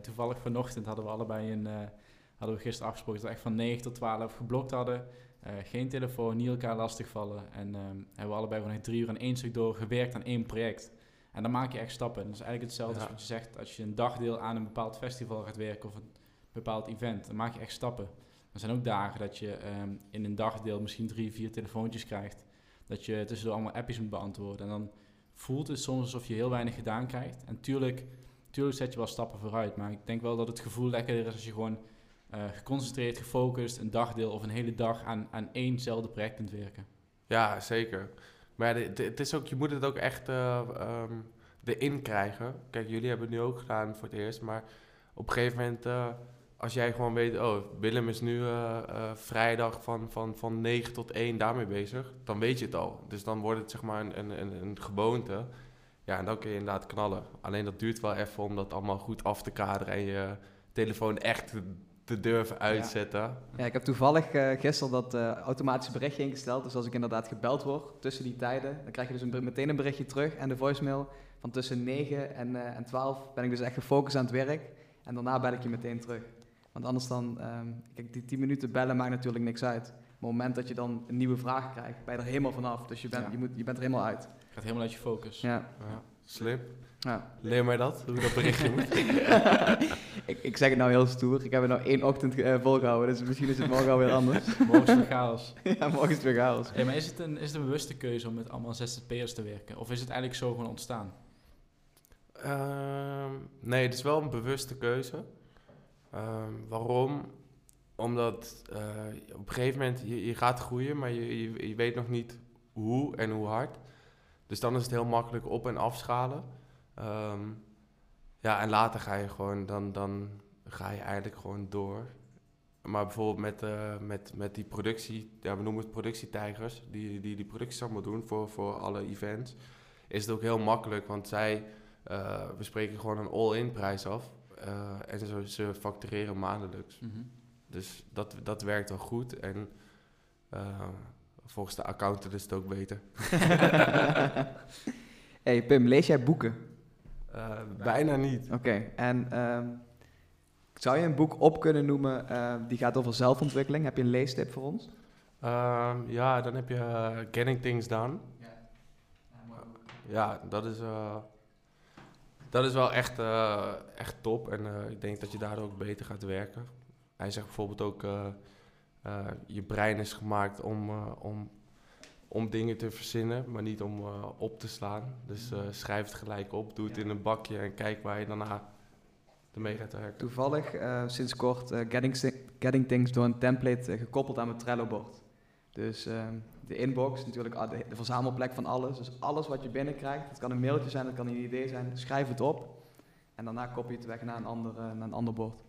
Speaker 3: Toevallig vanochtend hadden we allebei een, hadden we gisteren afgesproken dat we echt van 9 tot 12 geblokt hadden. Eh, geen telefoon, niet elkaar lastigvallen. En ehm, hebben we allebei gewoon echt drie uur aan één stuk door gewerkt aan één project. En dan maak je echt stappen. En dat is eigenlijk hetzelfde
Speaker 2: Ja.
Speaker 3: als wat je zegt als je een dagdeel aan een bepaald festival gaat werken of een bepaald event. Dan maak je echt stappen. Er zijn ook dagen dat je ehm, in een dagdeel misschien drie, vier telefoontjes krijgt. Dat je tussendoor allemaal appjes moet beantwoorden. En dan voelt het soms alsof je heel weinig gedaan krijgt. En tuurlijk, tuurlijk zet je wel stappen vooruit. Maar ik denk wel dat het gevoel lekkerder is als je gewoon eh, geconcentreerd, gefocust, een dagdeel of een hele dag aan, aan éénzelfde project kunt werken.
Speaker 2: Ja, zeker. Maar het is ook, je moet het ook echt eh, ehm, erin krijgen. Kijk, jullie hebben het nu ook gedaan voor het eerst. Maar op een gegeven moment, eh, als jij gewoon weet... Oh, Willem is nu vrijdag van, van, van 9 tot 1 daarmee bezig. Dan weet je het al. Dus dan wordt het zeg maar een, een, een, een gewoonte. Ja, en dan kun je inderdaad knallen. Alleen dat duurt wel even om dat allemaal goed af te kaderen... en je telefoon echt te, durven uitzetten.
Speaker 1: Ja, ik heb toevallig eh, gisteren dat eh, automatische berichtje ingesteld. Dus als ik inderdaad gebeld word tussen die tijden, dan krijg je dus een, meteen een berichtje terug en de voicemail van tussen 9 en, eh, en 12 ben ik dus echt gefocust aan het werk. En daarna bel ik je meteen terug. Want anders dan, ehm, kijk, die 10 minuten bellen maakt natuurlijk niks uit. Maar op het moment dat je dan een nieuwe vraag krijgt, ben je er helemaal vanaf. Dus je bent,
Speaker 3: Ja.
Speaker 1: je moet, je bent er helemaal uit.
Speaker 3: Gaat helemaal uit je focus.
Speaker 1: Ja.
Speaker 2: Ja, slim.
Speaker 1: ja.
Speaker 2: Leer mij dat, hoe dat berichtje moet.
Speaker 1: Ik, ik zeg het nou heel stoer. Ik heb het nou één ochtend eh, volgehouden, dus misschien is het morgen alweer anders.
Speaker 3: Morgen is het chaos.
Speaker 1: ja, morgen is het weer chaos.
Speaker 3: Hey, maar is het, een, is het een bewuste keuze om met allemaal ZZP'ers te werken? Of is het eigenlijk zo gewoon ontstaan?
Speaker 2: Ehm, nee, het is wel een bewuste keuze. Ehm, waarom? Omdat eh, op een gegeven moment je, je gaat groeien, maar je, je, je weet nog niet hoe en hoe hard. Dus dan is het heel makkelijk op- en afschalen. Ehm, ja, en later ga je gewoon, dan, dan ga je eigenlijk gewoon door. Maar bijvoorbeeld met, eh, met, met die productie, ja, we noemen het productietijgers, die die, die producties allemaal doen voor, voor alle events, is het ook heel makkelijk, want zij eh, we spreken gewoon een all-in prijs af. eh, en ze, ze factureren maandelijks.
Speaker 3: Mhm.
Speaker 2: Dus dat, dat werkt wel goed. En eh, volgens de accountant is het ook beter.
Speaker 1: hey Pim, lees jij boeken?
Speaker 2: Eh, bijna niet.
Speaker 1: Oké, en ehm, zou je een boek op kunnen noemen eh, die gaat over zelfontwikkeling? Heb je een leestip voor ons?
Speaker 2: Ehm, ja, dan heb je eh, Getting Things Done. Ja, dat is, eh, dat is wel echt, eh, echt top. En eh, ik denk dat je daardoor ook beter gaat werken. Hij zegt bijvoorbeeld ook, eh, eh, je brein is gemaakt om, eh, om, om dingen te verzinnen, maar niet om eh, op te slaan. Dus eh, schrijf het gelijk op, doe het in een bakje en kijk waar je daarna ermee gaat werken.
Speaker 1: Toevallig eh, sinds kort eh, Getting, Getting Things door een template gekoppeld aan mijn Trello-bord. Dus ehm, de inbox is natuurlijk ah, de, de verzamelplek van alles. Dus alles wat je binnenkrijgt, het kan een mailtje zijn, het kan een idee zijn, schrijf het op. En daarna kopie je het weg naar een ander, naar een ander bord.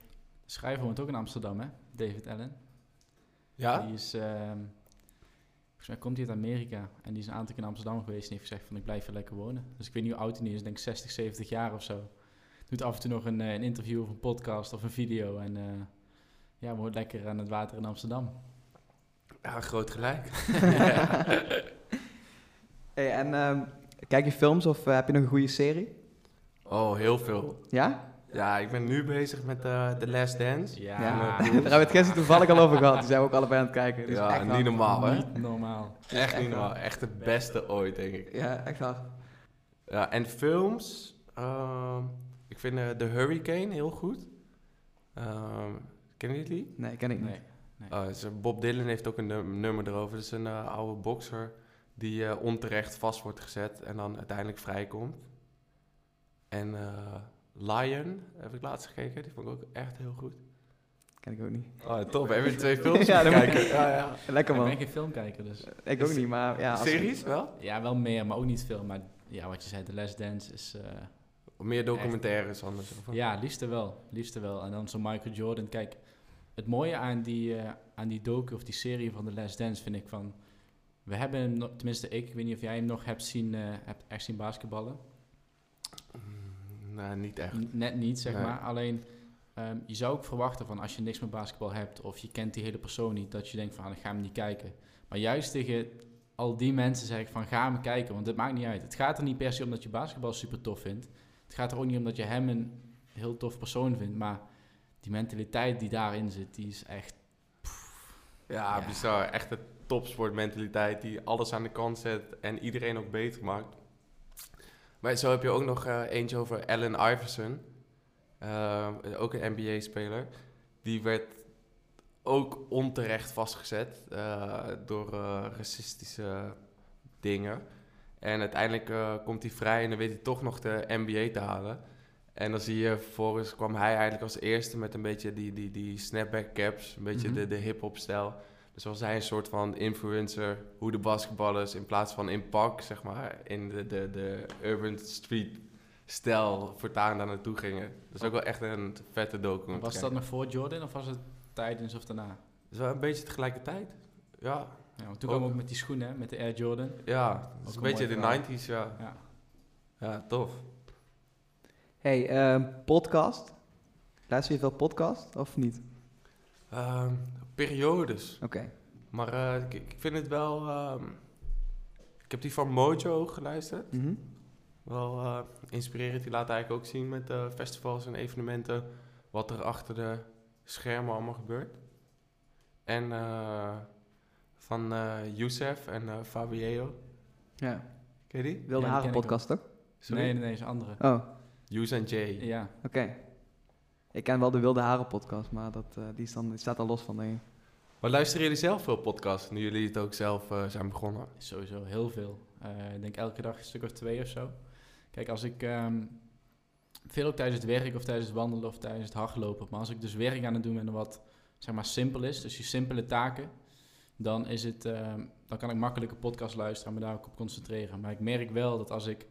Speaker 3: Schrijver woont ook in Amsterdam, hè? David Allen.
Speaker 2: Ja?
Speaker 3: Die is, ehm, volgens mij komt hij uit Amerika. En die is een aantal keer in Amsterdam geweest en heeft gezegd van ik blijf hier lekker wonen. Dus ik weet niet hoe oud hij nu is, ik denk 60, 70 jaar of zo. Doet af en toe nog een, eh, een interview of een podcast of een video. En eh, ja, woont lekker aan het water in Amsterdam.
Speaker 2: Ja, groot gelijk.
Speaker 1: Hey, en ehm, kijk je films of eh, heb je nog een goede serie?
Speaker 2: Oh, heel veel.
Speaker 1: Ja?
Speaker 2: Ja, ik ben nu bezig met eh The Last Dance.
Speaker 3: Ja,
Speaker 1: Ja.
Speaker 2: maar-
Speaker 1: Daar hebben we het gisteren toevallig al over gehad. Die zijn we ook allebei aan het kijken. Dus
Speaker 2: Ja,
Speaker 1: echt
Speaker 2: niet
Speaker 1: hard.
Speaker 2: normaal, hè?
Speaker 3: niet normaal.
Speaker 2: Echt
Speaker 1: echt
Speaker 2: niet normaal. Echt de beste ooit, denk ik.
Speaker 1: Ja, echt hard.
Speaker 2: Ja, en films. ehm, ik vind eh, The Hurricane heel goed. Ehm kennen jullie die?
Speaker 1: Nee, ken ik niet.
Speaker 3: Nee. nee.
Speaker 2: Oh, eh, Bob Dylan heeft ook een num- nummer erover. Het is een eh, oude bokser die eh, onterecht vast wordt gezet en dan uiteindelijk vrijkomt. En eh, Lion heb ik laatst gekeken. Die vond ik ook echt heel goed.
Speaker 1: Ken ik ook niet.
Speaker 2: Oh, top. Hebben we twee films
Speaker 1: Ja,
Speaker 2: ja,
Speaker 1: dan-
Speaker 2: kijken? Ja, ja.
Speaker 1: Lekker
Speaker 3: ik ben
Speaker 1: man.
Speaker 3: geen filmkijker, dus...
Speaker 1: Ik ook niet, maar ja.
Speaker 2: Series wel?
Speaker 3: Ja, wel meer, maar ook niet veel. Maar ja, wat je zei, The Last Dance is... eh,
Speaker 2: Of meer documentaires anders? Of?
Speaker 3: Ja, liefste wel. Liefste wel. En dan zo'n Michael Jordan. Kijk, het mooie aan die, eh, aan die docu of die serie van The Last Dance vind ik van... We hebben hem, tenminste ik, ik weet niet of jij hem nog hebt zien, eh, hebt echt zien basketballen.
Speaker 2: Niet echt.
Speaker 3: Net niet, zeg
Speaker 2: Nee.
Speaker 3: maar. Alleen, ehm, je zou ook verwachten van als je niks met basketbal hebt... of je kent die hele persoon niet, dat je denkt van, ah, ik ga hem niet kijken. Maar juist tegen al die mensen zeg ik van, ga hem kijken, want het maakt niet uit. Het gaat er niet per se om dat je basketbal super tof vindt. Het gaat er ook niet om dat je hem een heel tof persoon vindt, maar die mentaliteit die daarin zit, die is echt...
Speaker 2: Ja,
Speaker 3: Ja.
Speaker 2: bizar. Echt een topsportmentaliteit die alles aan de kant zet en iedereen ook beter maakt. Maar zo heb je ook nog eh, eentje over Allen Iverson. Eh, ook een NBA-speler. Die werd ook onterecht vastgezet eh, door racistische dingen. En uiteindelijk komt hij vrij en dan weet hij toch nog de NBA te halen. En dan zie je vervolgens kwam hij eigenlijk als eerste met een beetje die, die, die snapback caps, een beetje
Speaker 3: Mhm.
Speaker 2: de, de hip-hop stijl. Dus was hij een soort van influencer hoe de basketballers in plaats van in pak, zeg maar, in de, de, de urban street stijl voortaan daar naartoe gingen. Dat is ook wel echt een vette docu. om te
Speaker 3: Was dat nog voor Jordan of was het tijdens of daarna?
Speaker 2: Dat is wel een beetje tegelijkertijd. Ja,
Speaker 3: Ja, want toen
Speaker 2: Ook-
Speaker 3: kwam ook met die schoenen, hè, met de Air Jordan.
Speaker 2: ja. Dat is een
Speaker 3: een
Speaker 2: beetje de
Speaker 3: mooi verhaal.
Speaker 2: 90s, ja.
Speaker 3: Ja.
Speaker 2: Ja, tof.
Speaker 1: Hey, ehm, podcast. Luister je veel podcast of niet?
Speaker 2: Ehm, periodes.
Speaker 1: Oké.
Speaker 2: Maar eh, ik, ik vind het wel... ehm, ik heb die van Mojo geluisterd.
Speaker 1: Mhm.
Speaker 2: Wel eh, inspirerend. Die laat eigenlijk ook zien met eh, festivals en evenementen... wat er achter de schermen allemaal gebeurt. En eh, van eh Youssef en eh Fabieo.
Speaker 1: Ja.
Speaker 2: Ken je die?
Speaker 1: Wilde Haren
Speaker 3: ik
Speaker 1: podcast toch?
Speaker 2: Sorry?
Speaker 3: Nee, nee, is een andere.
Speaker 1: Oh,
Speaker 2: Yous en Jay.
Speaker 3: Ja,
Speaker 1: oké. Ik ken wel de Wilde Haren podcast, maar dat, eh, die, is dan, die staat er los van, denk ik.
Speaker 2: Maar luisteren jullie zelf veel podcasts, nu jullie het ook zelf eh, zijn begonnen?
Speaker 3: sowieso heel veel. Eh, ik denk elke dag een stuk of twee of zo. Kijk, als ik... ehm, veel ook tijdens het werk of tijdens het wandelen of tijdens het hardlopen. Maar als ik dus werk aan het doen ben wat zeg maar simpel is, dus die simpele taken, dan is het, ehm, dan kan ik makkelijk een podcast luisteren en me daar ook op concentreren. Maar ik merk wel dat als ik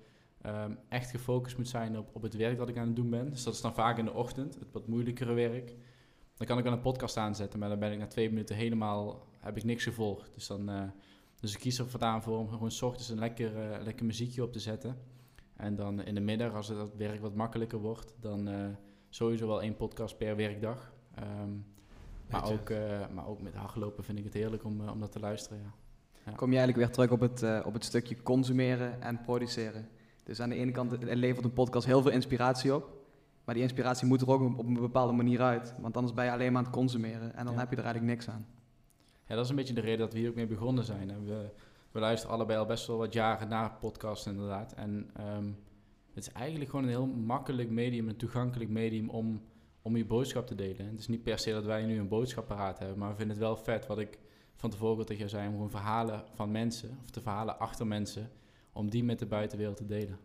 Speaker 3: ehm, echt gefocust moet zijn op, op het werk dat ik aan het doen ben, dus dat is dan vaak in de ochtend, het wat moeilijkere werk, dan kan ik wel een podcast aanzetten, maar dan ben ik na twee minuten helemaal, heb ik niks gevolgd. Dus dan, eh, dus ik kies er vandaan voor om gewoon 's ochtends een lekker, eh, lekker muziekje op te zetten. En dan in de middag, als het dat werk wat makkelijker wordt, dan eh, sowieso wel één podcast per werkdag. Ehm, maar, ook, maar ook met hardlopen vind ik het heerlijk om, om dat te luisteren. Ja.
Speaker 1: Kom je eigenlijk weer terug op het, op het stukje consumeren en produceren. Dus aan de ene kant levert een podcast heel veel inspiratie op. Maar die inspiratie moet er ook op een bepaalde manier uit. Want anders ben je alleen maar aan het consumeren. En dan
Speaker 3: Ja.
Speaker 1: heb je er eigenlijk niks aan.
Speaker 3: Ja, dat is een beetje de reden dat we hier ook mee begonnen zijn. En we, we luisteren allebei al best wel wat jaren naar podcasts inderdaad. En ehm, het is eigenlijk gewoon een heel makkelijk medium, een toegankelijk medium om, om je boodschap te delen. Het is niet per se dat wij nu een boodschapparaat hebben, maar we vinden het wel vet wat ik van tevoren tegen jou zei, om gewoon verhalen van mensen, of de verhalen achter mensen, om die met de buitenwereld te delen.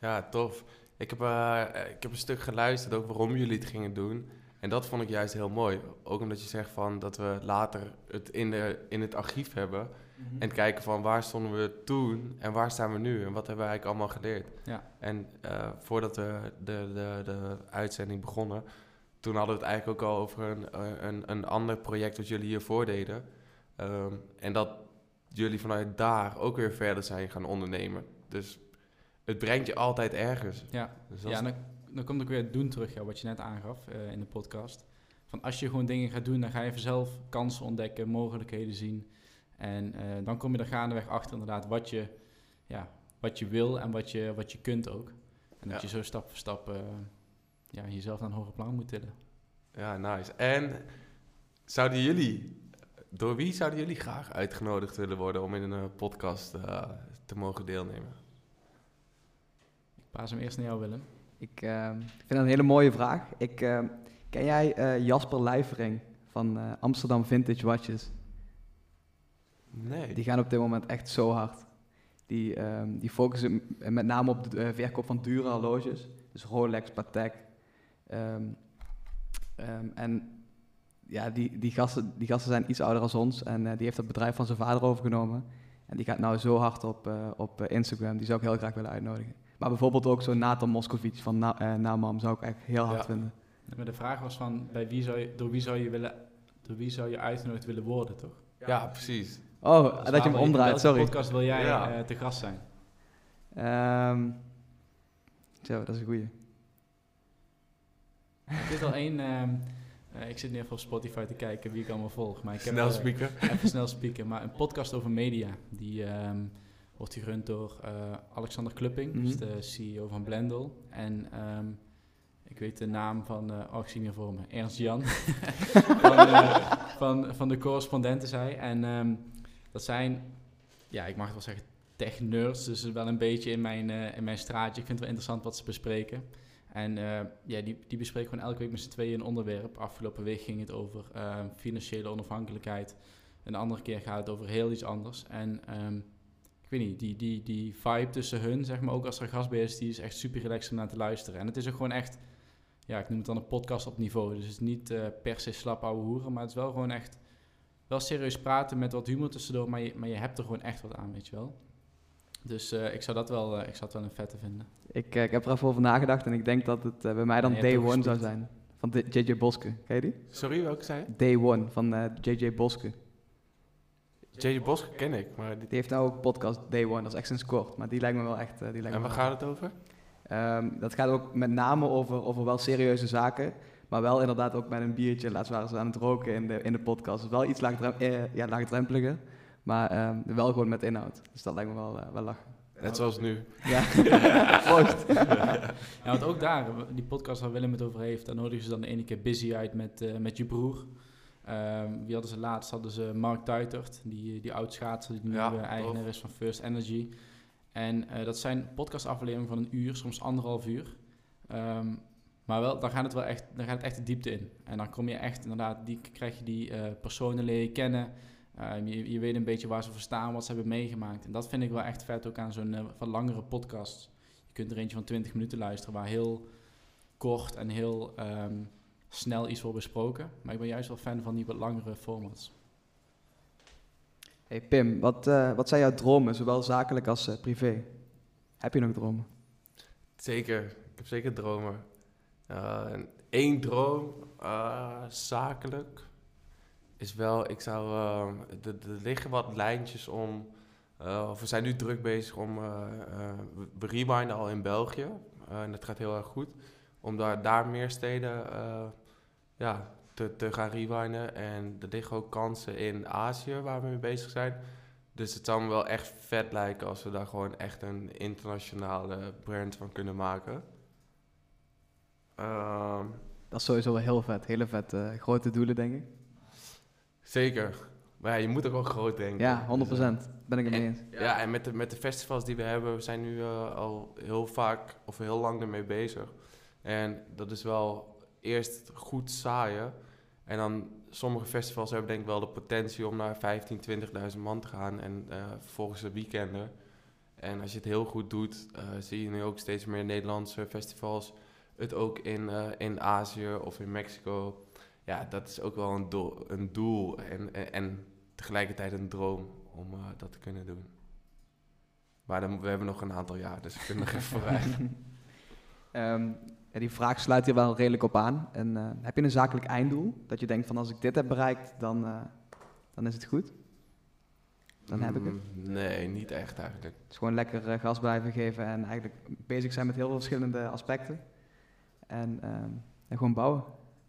Speaker 2: Ja, tof. Ik heb, eh, ik heb een stuk geluisterd ook waarom jullie het gingen doen. En dat vond ik juist heel mooi. Ook omdat je zegt van dat we later het in, de, in het archief hebben. En kijken van waar stonden we toen en waar staan we nu en wat hebben we eigenlijk allemaal geleerd.
Speaker 3: Ja.
Speaker 2: En eh, voordat we de, de, de uitzending begonnen, toen hadden we het eigenlijk ook al over een, eh, een, een ander project wat jullie hiervoor deden. Ehm, en dat jullie vanuit daar ook weer verder zijn gaan ondernemen. Dus het brengt je altijd ergens.
Speaker 3: Ja,
Speaker 2: Dus
Speaker 3: ja dan, dan komt ook weer het doen terug, ja, wat je net aangaf eh, in de podcast. Van als je gewoon dingen gaat doen, dan ga je vanzelf kansen ontdekken, mogelijkheden zien. En eh, dan kom je er gaandeweg achter inderdaad wat je, ja, wat je wil en wat je, wat je kunt ook. En dat
Speaker 2: Ja.
Speaker 3: je zo stap voor stap eh, ja, jezelf naar een hoger plan moet tillen.
Speaker 2: Ja, nice. En zouden jullie, door wie zouden jullie graag uitgenodigd willen worden om in een eh, podcast eh, te mogen deelnemen?
Speaker 3: Ik paas hem eerst naar jou, Willem.
Speaker 1: Ik eh, vind dat een hele mooie vraag. Ik, ken jij eh, Jasper Lijvering van eh, Amsterdam Vintage Watches?
Speaker 2: Nee.
Speaker 1: Die gaan op dit moment echt zo hard. Die, ehm, die focussen met name op de verkoop van dure horloges. Dus Rolex, Patek. Ehm, ehm, en ja, die, die, gasten, die gasten zijn iets ouder dan ons. En eh, die heeft het bedrijf van zijn vader overgenomen. En die gaat nou zo hard op, eh, op eh, Instagram. Die zou ik heel graag willen uitnodigen. Maar bijvoorbeeld ook zo'n Nathan Moscovic van Na Namam zou ik echt heel hard
Speaker 2: Ja.
Speaker 1: vinden.
Speaker 3: Maar de vraag was van, bij wie zou je, door, wie zou je willen, door wie zou je uitgenodigd willen worden, toch?
Speaker 2: Ja, precies.
Speaker 1: Oh,
Speaker 3: Dus
Speaker 1: dat je hem omdraait,
Speaker 3: welke
Speaker 1: sorry.
Speaker 3: podcast wil jij
Speaker 2: Ja.
Speaker 3: eh, te gast zijn?
Speaker 1: Ehm, zo, dat is een goeie.
Speaker 3: Het is al één... ehm, eh, ik zit nu even op Spotify te kijken wie ik allemaal volg. Maar ik heb
Speaker 2: Snel
Speaker 3: eh,
Speaker 2: speaker.
Speaker 3: Even snel spieken. Maar een podcast over media. Die ehm, wordt gerund door eh, Alexander Klupping.
Speaker 1: Mhm.
Speaker 3: dus de CEO van Blendel. En ehm, ik weet de naam van... oh, ik zie hem hier voor me. Ernst Jan. van, van, van de correspondenten zij. En ehm, dat zijn... Ja, ik mag het wel zeggen tech-nerds. Dus wel een beetje in mijn, in mijn straatje. Ik vind het wel interessant wat ze bespreken. En eh, ja, die, die bespreken gewoon elke week met z'n tweeën een onderwerp. Afgelopen week ging het over eh, financiële onafhankelijkheid. Een andere keer gaat het over heel iets anders. En ehm, ik weet niet, die, die, die vibe tussen hun, zeg maar, ook als er gast bij is, die is echt super relaxed om naar te luisteren. En het is ook gewoon echt, ja, ik noem het dan een podcast op niveau. Dus het is niet eh, per se slap ouwe hoeren, maar het is wel gewoon echt, wel serieus praten met wat humor tussendoor, maar maar je hebt er gewoon echt wat aan, weet je wel. Dus eh, ik, zou dat wel, eh, ik zou het wel een vette vinden.
Speaker 1: Ik, eh, ik heb er even over nagedacht en ik denk dat het bij mij dan Day One zou zijn. Van JJ Boske. Ken je die?
Speaker 2: Sorry, welke zei je?
Speaker 1: Day One van eh, JJ Boske.
Speaker 2: J.J. Bos ken ik, maar... Die...
Speaker 1: Die heeft nou ook een podcast Day One, dat is echt sinds kort. Maar die lijkt me wel echt... die lijkt
Speaker 2: En waar gaat het over?
Speaker 1: Ehm, dat gaat ook met name over, over wel serieuze zaken. Maar wel inderdaad ook met een biertje. Laatst waren ze aan het roken in de, in de podcast. Dus wel iets laagdrem eh, ja, laagdrempeliger. Maar ehm, wel gewoon met inhoud. Dus dat lijkt me wel, eh, wel lachen.
Speaker 2: Net zoals nu.
Speaker 1: Ja, proost.
Speaker 3: Ja, want ook daar, die podcast waar Willem het over heeft, daar nodigen ze dan de ene keer Busy uit met, eh, met je broer. Ehm, wie hadden ze laatst? Hadden ze Mark Tuitert, die, die oud schaatser, die nu
Speaker 2: Ja,
Speaker 3: eh, eigenaar is van First Energy. En eh, dat zijn podcastafleveringen van een uur, soms anderhalf uur. Ehm, maar wel, dan gaat het wel echt, dan gaat het echt de diepte in. En dan kom je echt, inderdaad, die, krijg je die eh, personen leer je kennen. Ehm, je, je weet een beetje waar ze voor staan, wat ze hebben meegemaakt. En dat vind ik wel echt vet ook aan zo'n eh, van langere podcast. Je kunt er eentje van 20 minuten luisteren waar heel kort en heel ehm, snel iets wordt besproken. Maar ik ben juist wel fan van die wat langere formats.
Speaker 1: Hey Pim, wat, eh, wat zijn jouw dromen, zowel zakelijk als eh, privé? Heb je nog dromen?
Speaker 2: Zeker, ik heb zeker dromen. Eén droom, eh, zakelijk, is wel, ik zou, eh, er liggen wat lijntjes om, eh, we zijn nu druk bezig om, eh, eh, we- rewinden al in België, en dat gaat heel erg goed, om daar, daar meer steden ja, te, te gaan rewinden. En er liggen ook kansen in Azië waar we mee bezig zijn. Dus het zou me wel echt vet lijken als we daar gewoon echt een internationale brand van kunnen maken. Ehm,
Speaker 1: Dat is sowieso wel heel vet. Hele vet. grote doelen, denk ik.
Speaker 2: Zeker. Maar ja, je moet ook wel groot denken.
Speaker 1: Ja, 100%.
Speaker 2: Dus, eh,
Speaker 1: Ben ik het mee eens.
Speaker 2: ja, en met de, met de festivals die we hebben, we zijn nu eh, al heel vaak of heel lang ermee bezig. En dat is wel eerst goed saaien. En dan sommige festivals hebben denk ik wel de potentie om naar 15, 20.000 man te gaan. En eh vervolgens de weekenden. En als je het heel goed doet, zie je nu ook steeds meer Nederlandse festivals. Het ook in, in Azië of in Mexico. Ja, dat is ook wel een doel, een doel en, en, en tegelijkertijd een droom om eh, dat te kunnen doen. Maar dan, we hebben nog een aantal jaar, dus we kunnen nog even vooruit.
Speaker 1: Ehm, ja, die vraag sluit hier wel redelijk op aan. En, eh, heb je een zakelijk einddoel? Dat je denkt van als ik dit heb bereikt, dan, eh, dan is het goed. Dan heb ik het.
Speaker 2: Mm, Nee, niet echt eigenlijk.
Speaker 1: Dus gewoon lekker gas blijven geven en eigenlijk bezig zijn met heel veel verschillende aspecten. En, ehm, en gewoon bouwen.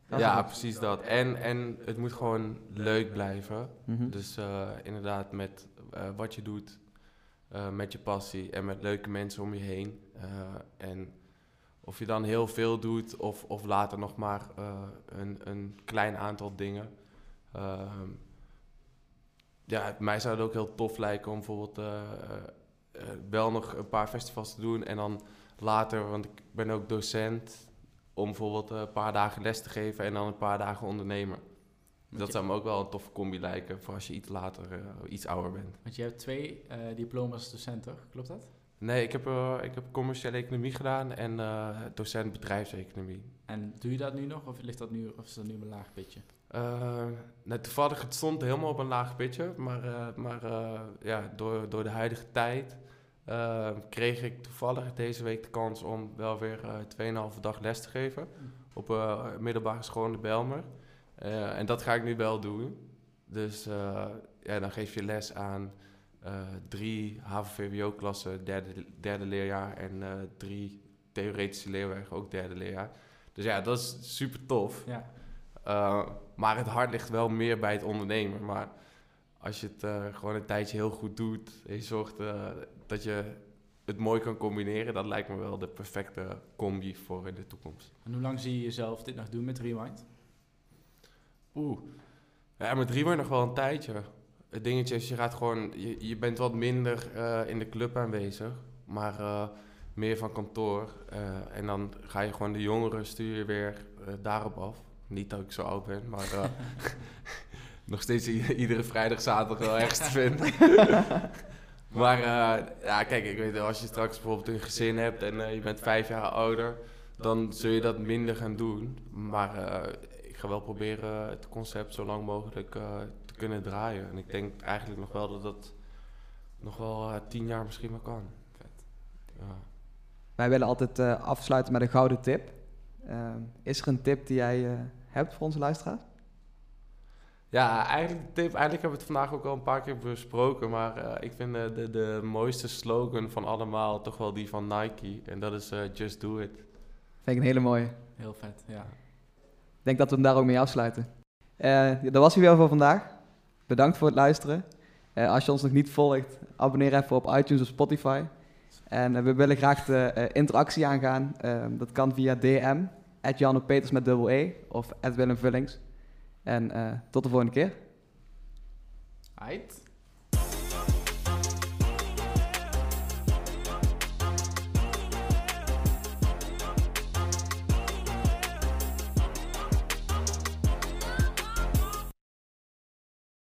Speaker 2: Ja, precies dat. En, en het moet gewoon leuk blijven.
Speaker 1: Mhm.
Speaker 2: Dus eh, inderdaad met eh, wat je doet, eh, met je passie en met leuke mensen om je heen. En of je dan heel veel doet of, of later nog maar een, een klein aantal dingen. Ehm, ja, mij zou het ook heel tof lijken om bijvoorbeeld wel nog een paar festivals te doen en dan later, want ik ben ook docent, om bijvoorbeeld eh, een paar dagen les te geven en dan een paar dagen ondernemer. Dat zou me ook wel een toffe combi lijken voor als je iets later, eh, iets ouder bent.
Speaker 3: Want je hebt twee eh, diploma's docent, toch? Klopt dat?
Speaker 2: Nee, ik heb, ik heb commerciële economie gedaan en docent bedrijfseconomie.
Speaker 3: En doe je dat nu nog, of, ligt dat nu, of is dat nu op een laag pitje?
Speaker 2: Nou, toevallig, het stond helemaal op een laag pitje, maar, maar ja, door, door de huidige tijd eh, kreeg ik toevallig deze week de kans om wel weer eh 2,5 dag les te geven op eh middelbare school in de Belmer. Eh, en dat ga ik nu wel doen. Dus ja, dan geef je les aan drie HAVO-VWO-klassen, derde, derde leerjaar, en drie theoretische leerwerken, ook derde leerjaar. Dus ja, dat is super tof.
Speaker 3: Ja.
Speaker 2: Uh, maar het hart ligt wel meer bij het ondernemen. Maar als je het uh, gewoon een tijdje heel goed doet en je zorgt uh, dat je het mooi kan combineren, dat lijkt me wel de perfecte combi voor in de toekomst.
Speaker 3: En hoe lang zie je jezelf dit nog doen met Rewind?
Speaker 2: Oeh, ja, met Rewind nog wel een tijdje. Het dingetje is, je gaat gewoon, je, je bent wat minder uh, in de club aanwezig, maar uh, meer van kantoor. Uh, en dan ga je gewoon de jongeren stuur je weer daarop af. Niet dat ik zo oud ben, maar nog steeds iedere vrijdag, zaterdag wel ergens te vinden. maar uh, ja, kijk, ik weet als je straks bijvoorbeeld een gezin hebt en uh, je bent vijf jaar ouder, dan zul je dat minder gaan doen. Maar uh, ik ga wel proberen het concept zo lang mogelijk te kunnen draaien. En ik denk eigenlijk nog wel dat dat nog wel tien jaar misschien wel kan.
Speaker 3: Vet.
Speaker 1: Ja. Wij willen altijd afsluiten met een gouden tip. Ehm, is er een tip die jij hebt voor onze luisteraars?
Speaker 2: Ja, eigenlijk de tip, eigenlijk hebben we het vandaag ook al een paar keer besproken, maar uh, ik vind uh, de, de mooiste slogan van allemaal toch wel die van Nike en dat is uh, Just Do It.
Speaker 1: Vind ik een hele mooie.
Speaker 3: Heel vet, ja.
Speaker 1: Ik denk dat we hem daar ook mee afsluiten. dat was hij weer voor vandaag. Bedankt voor het luisteren. als je ons nog niet volgt, abonneer even op iTunes of Spotify. En we willen graag de interactie aangaan. Ehm, dat kan via DM, Janne Peters met dubbel E of Willem Vullings. En uh, tot de volgende keer.
Speaker 3: Aight.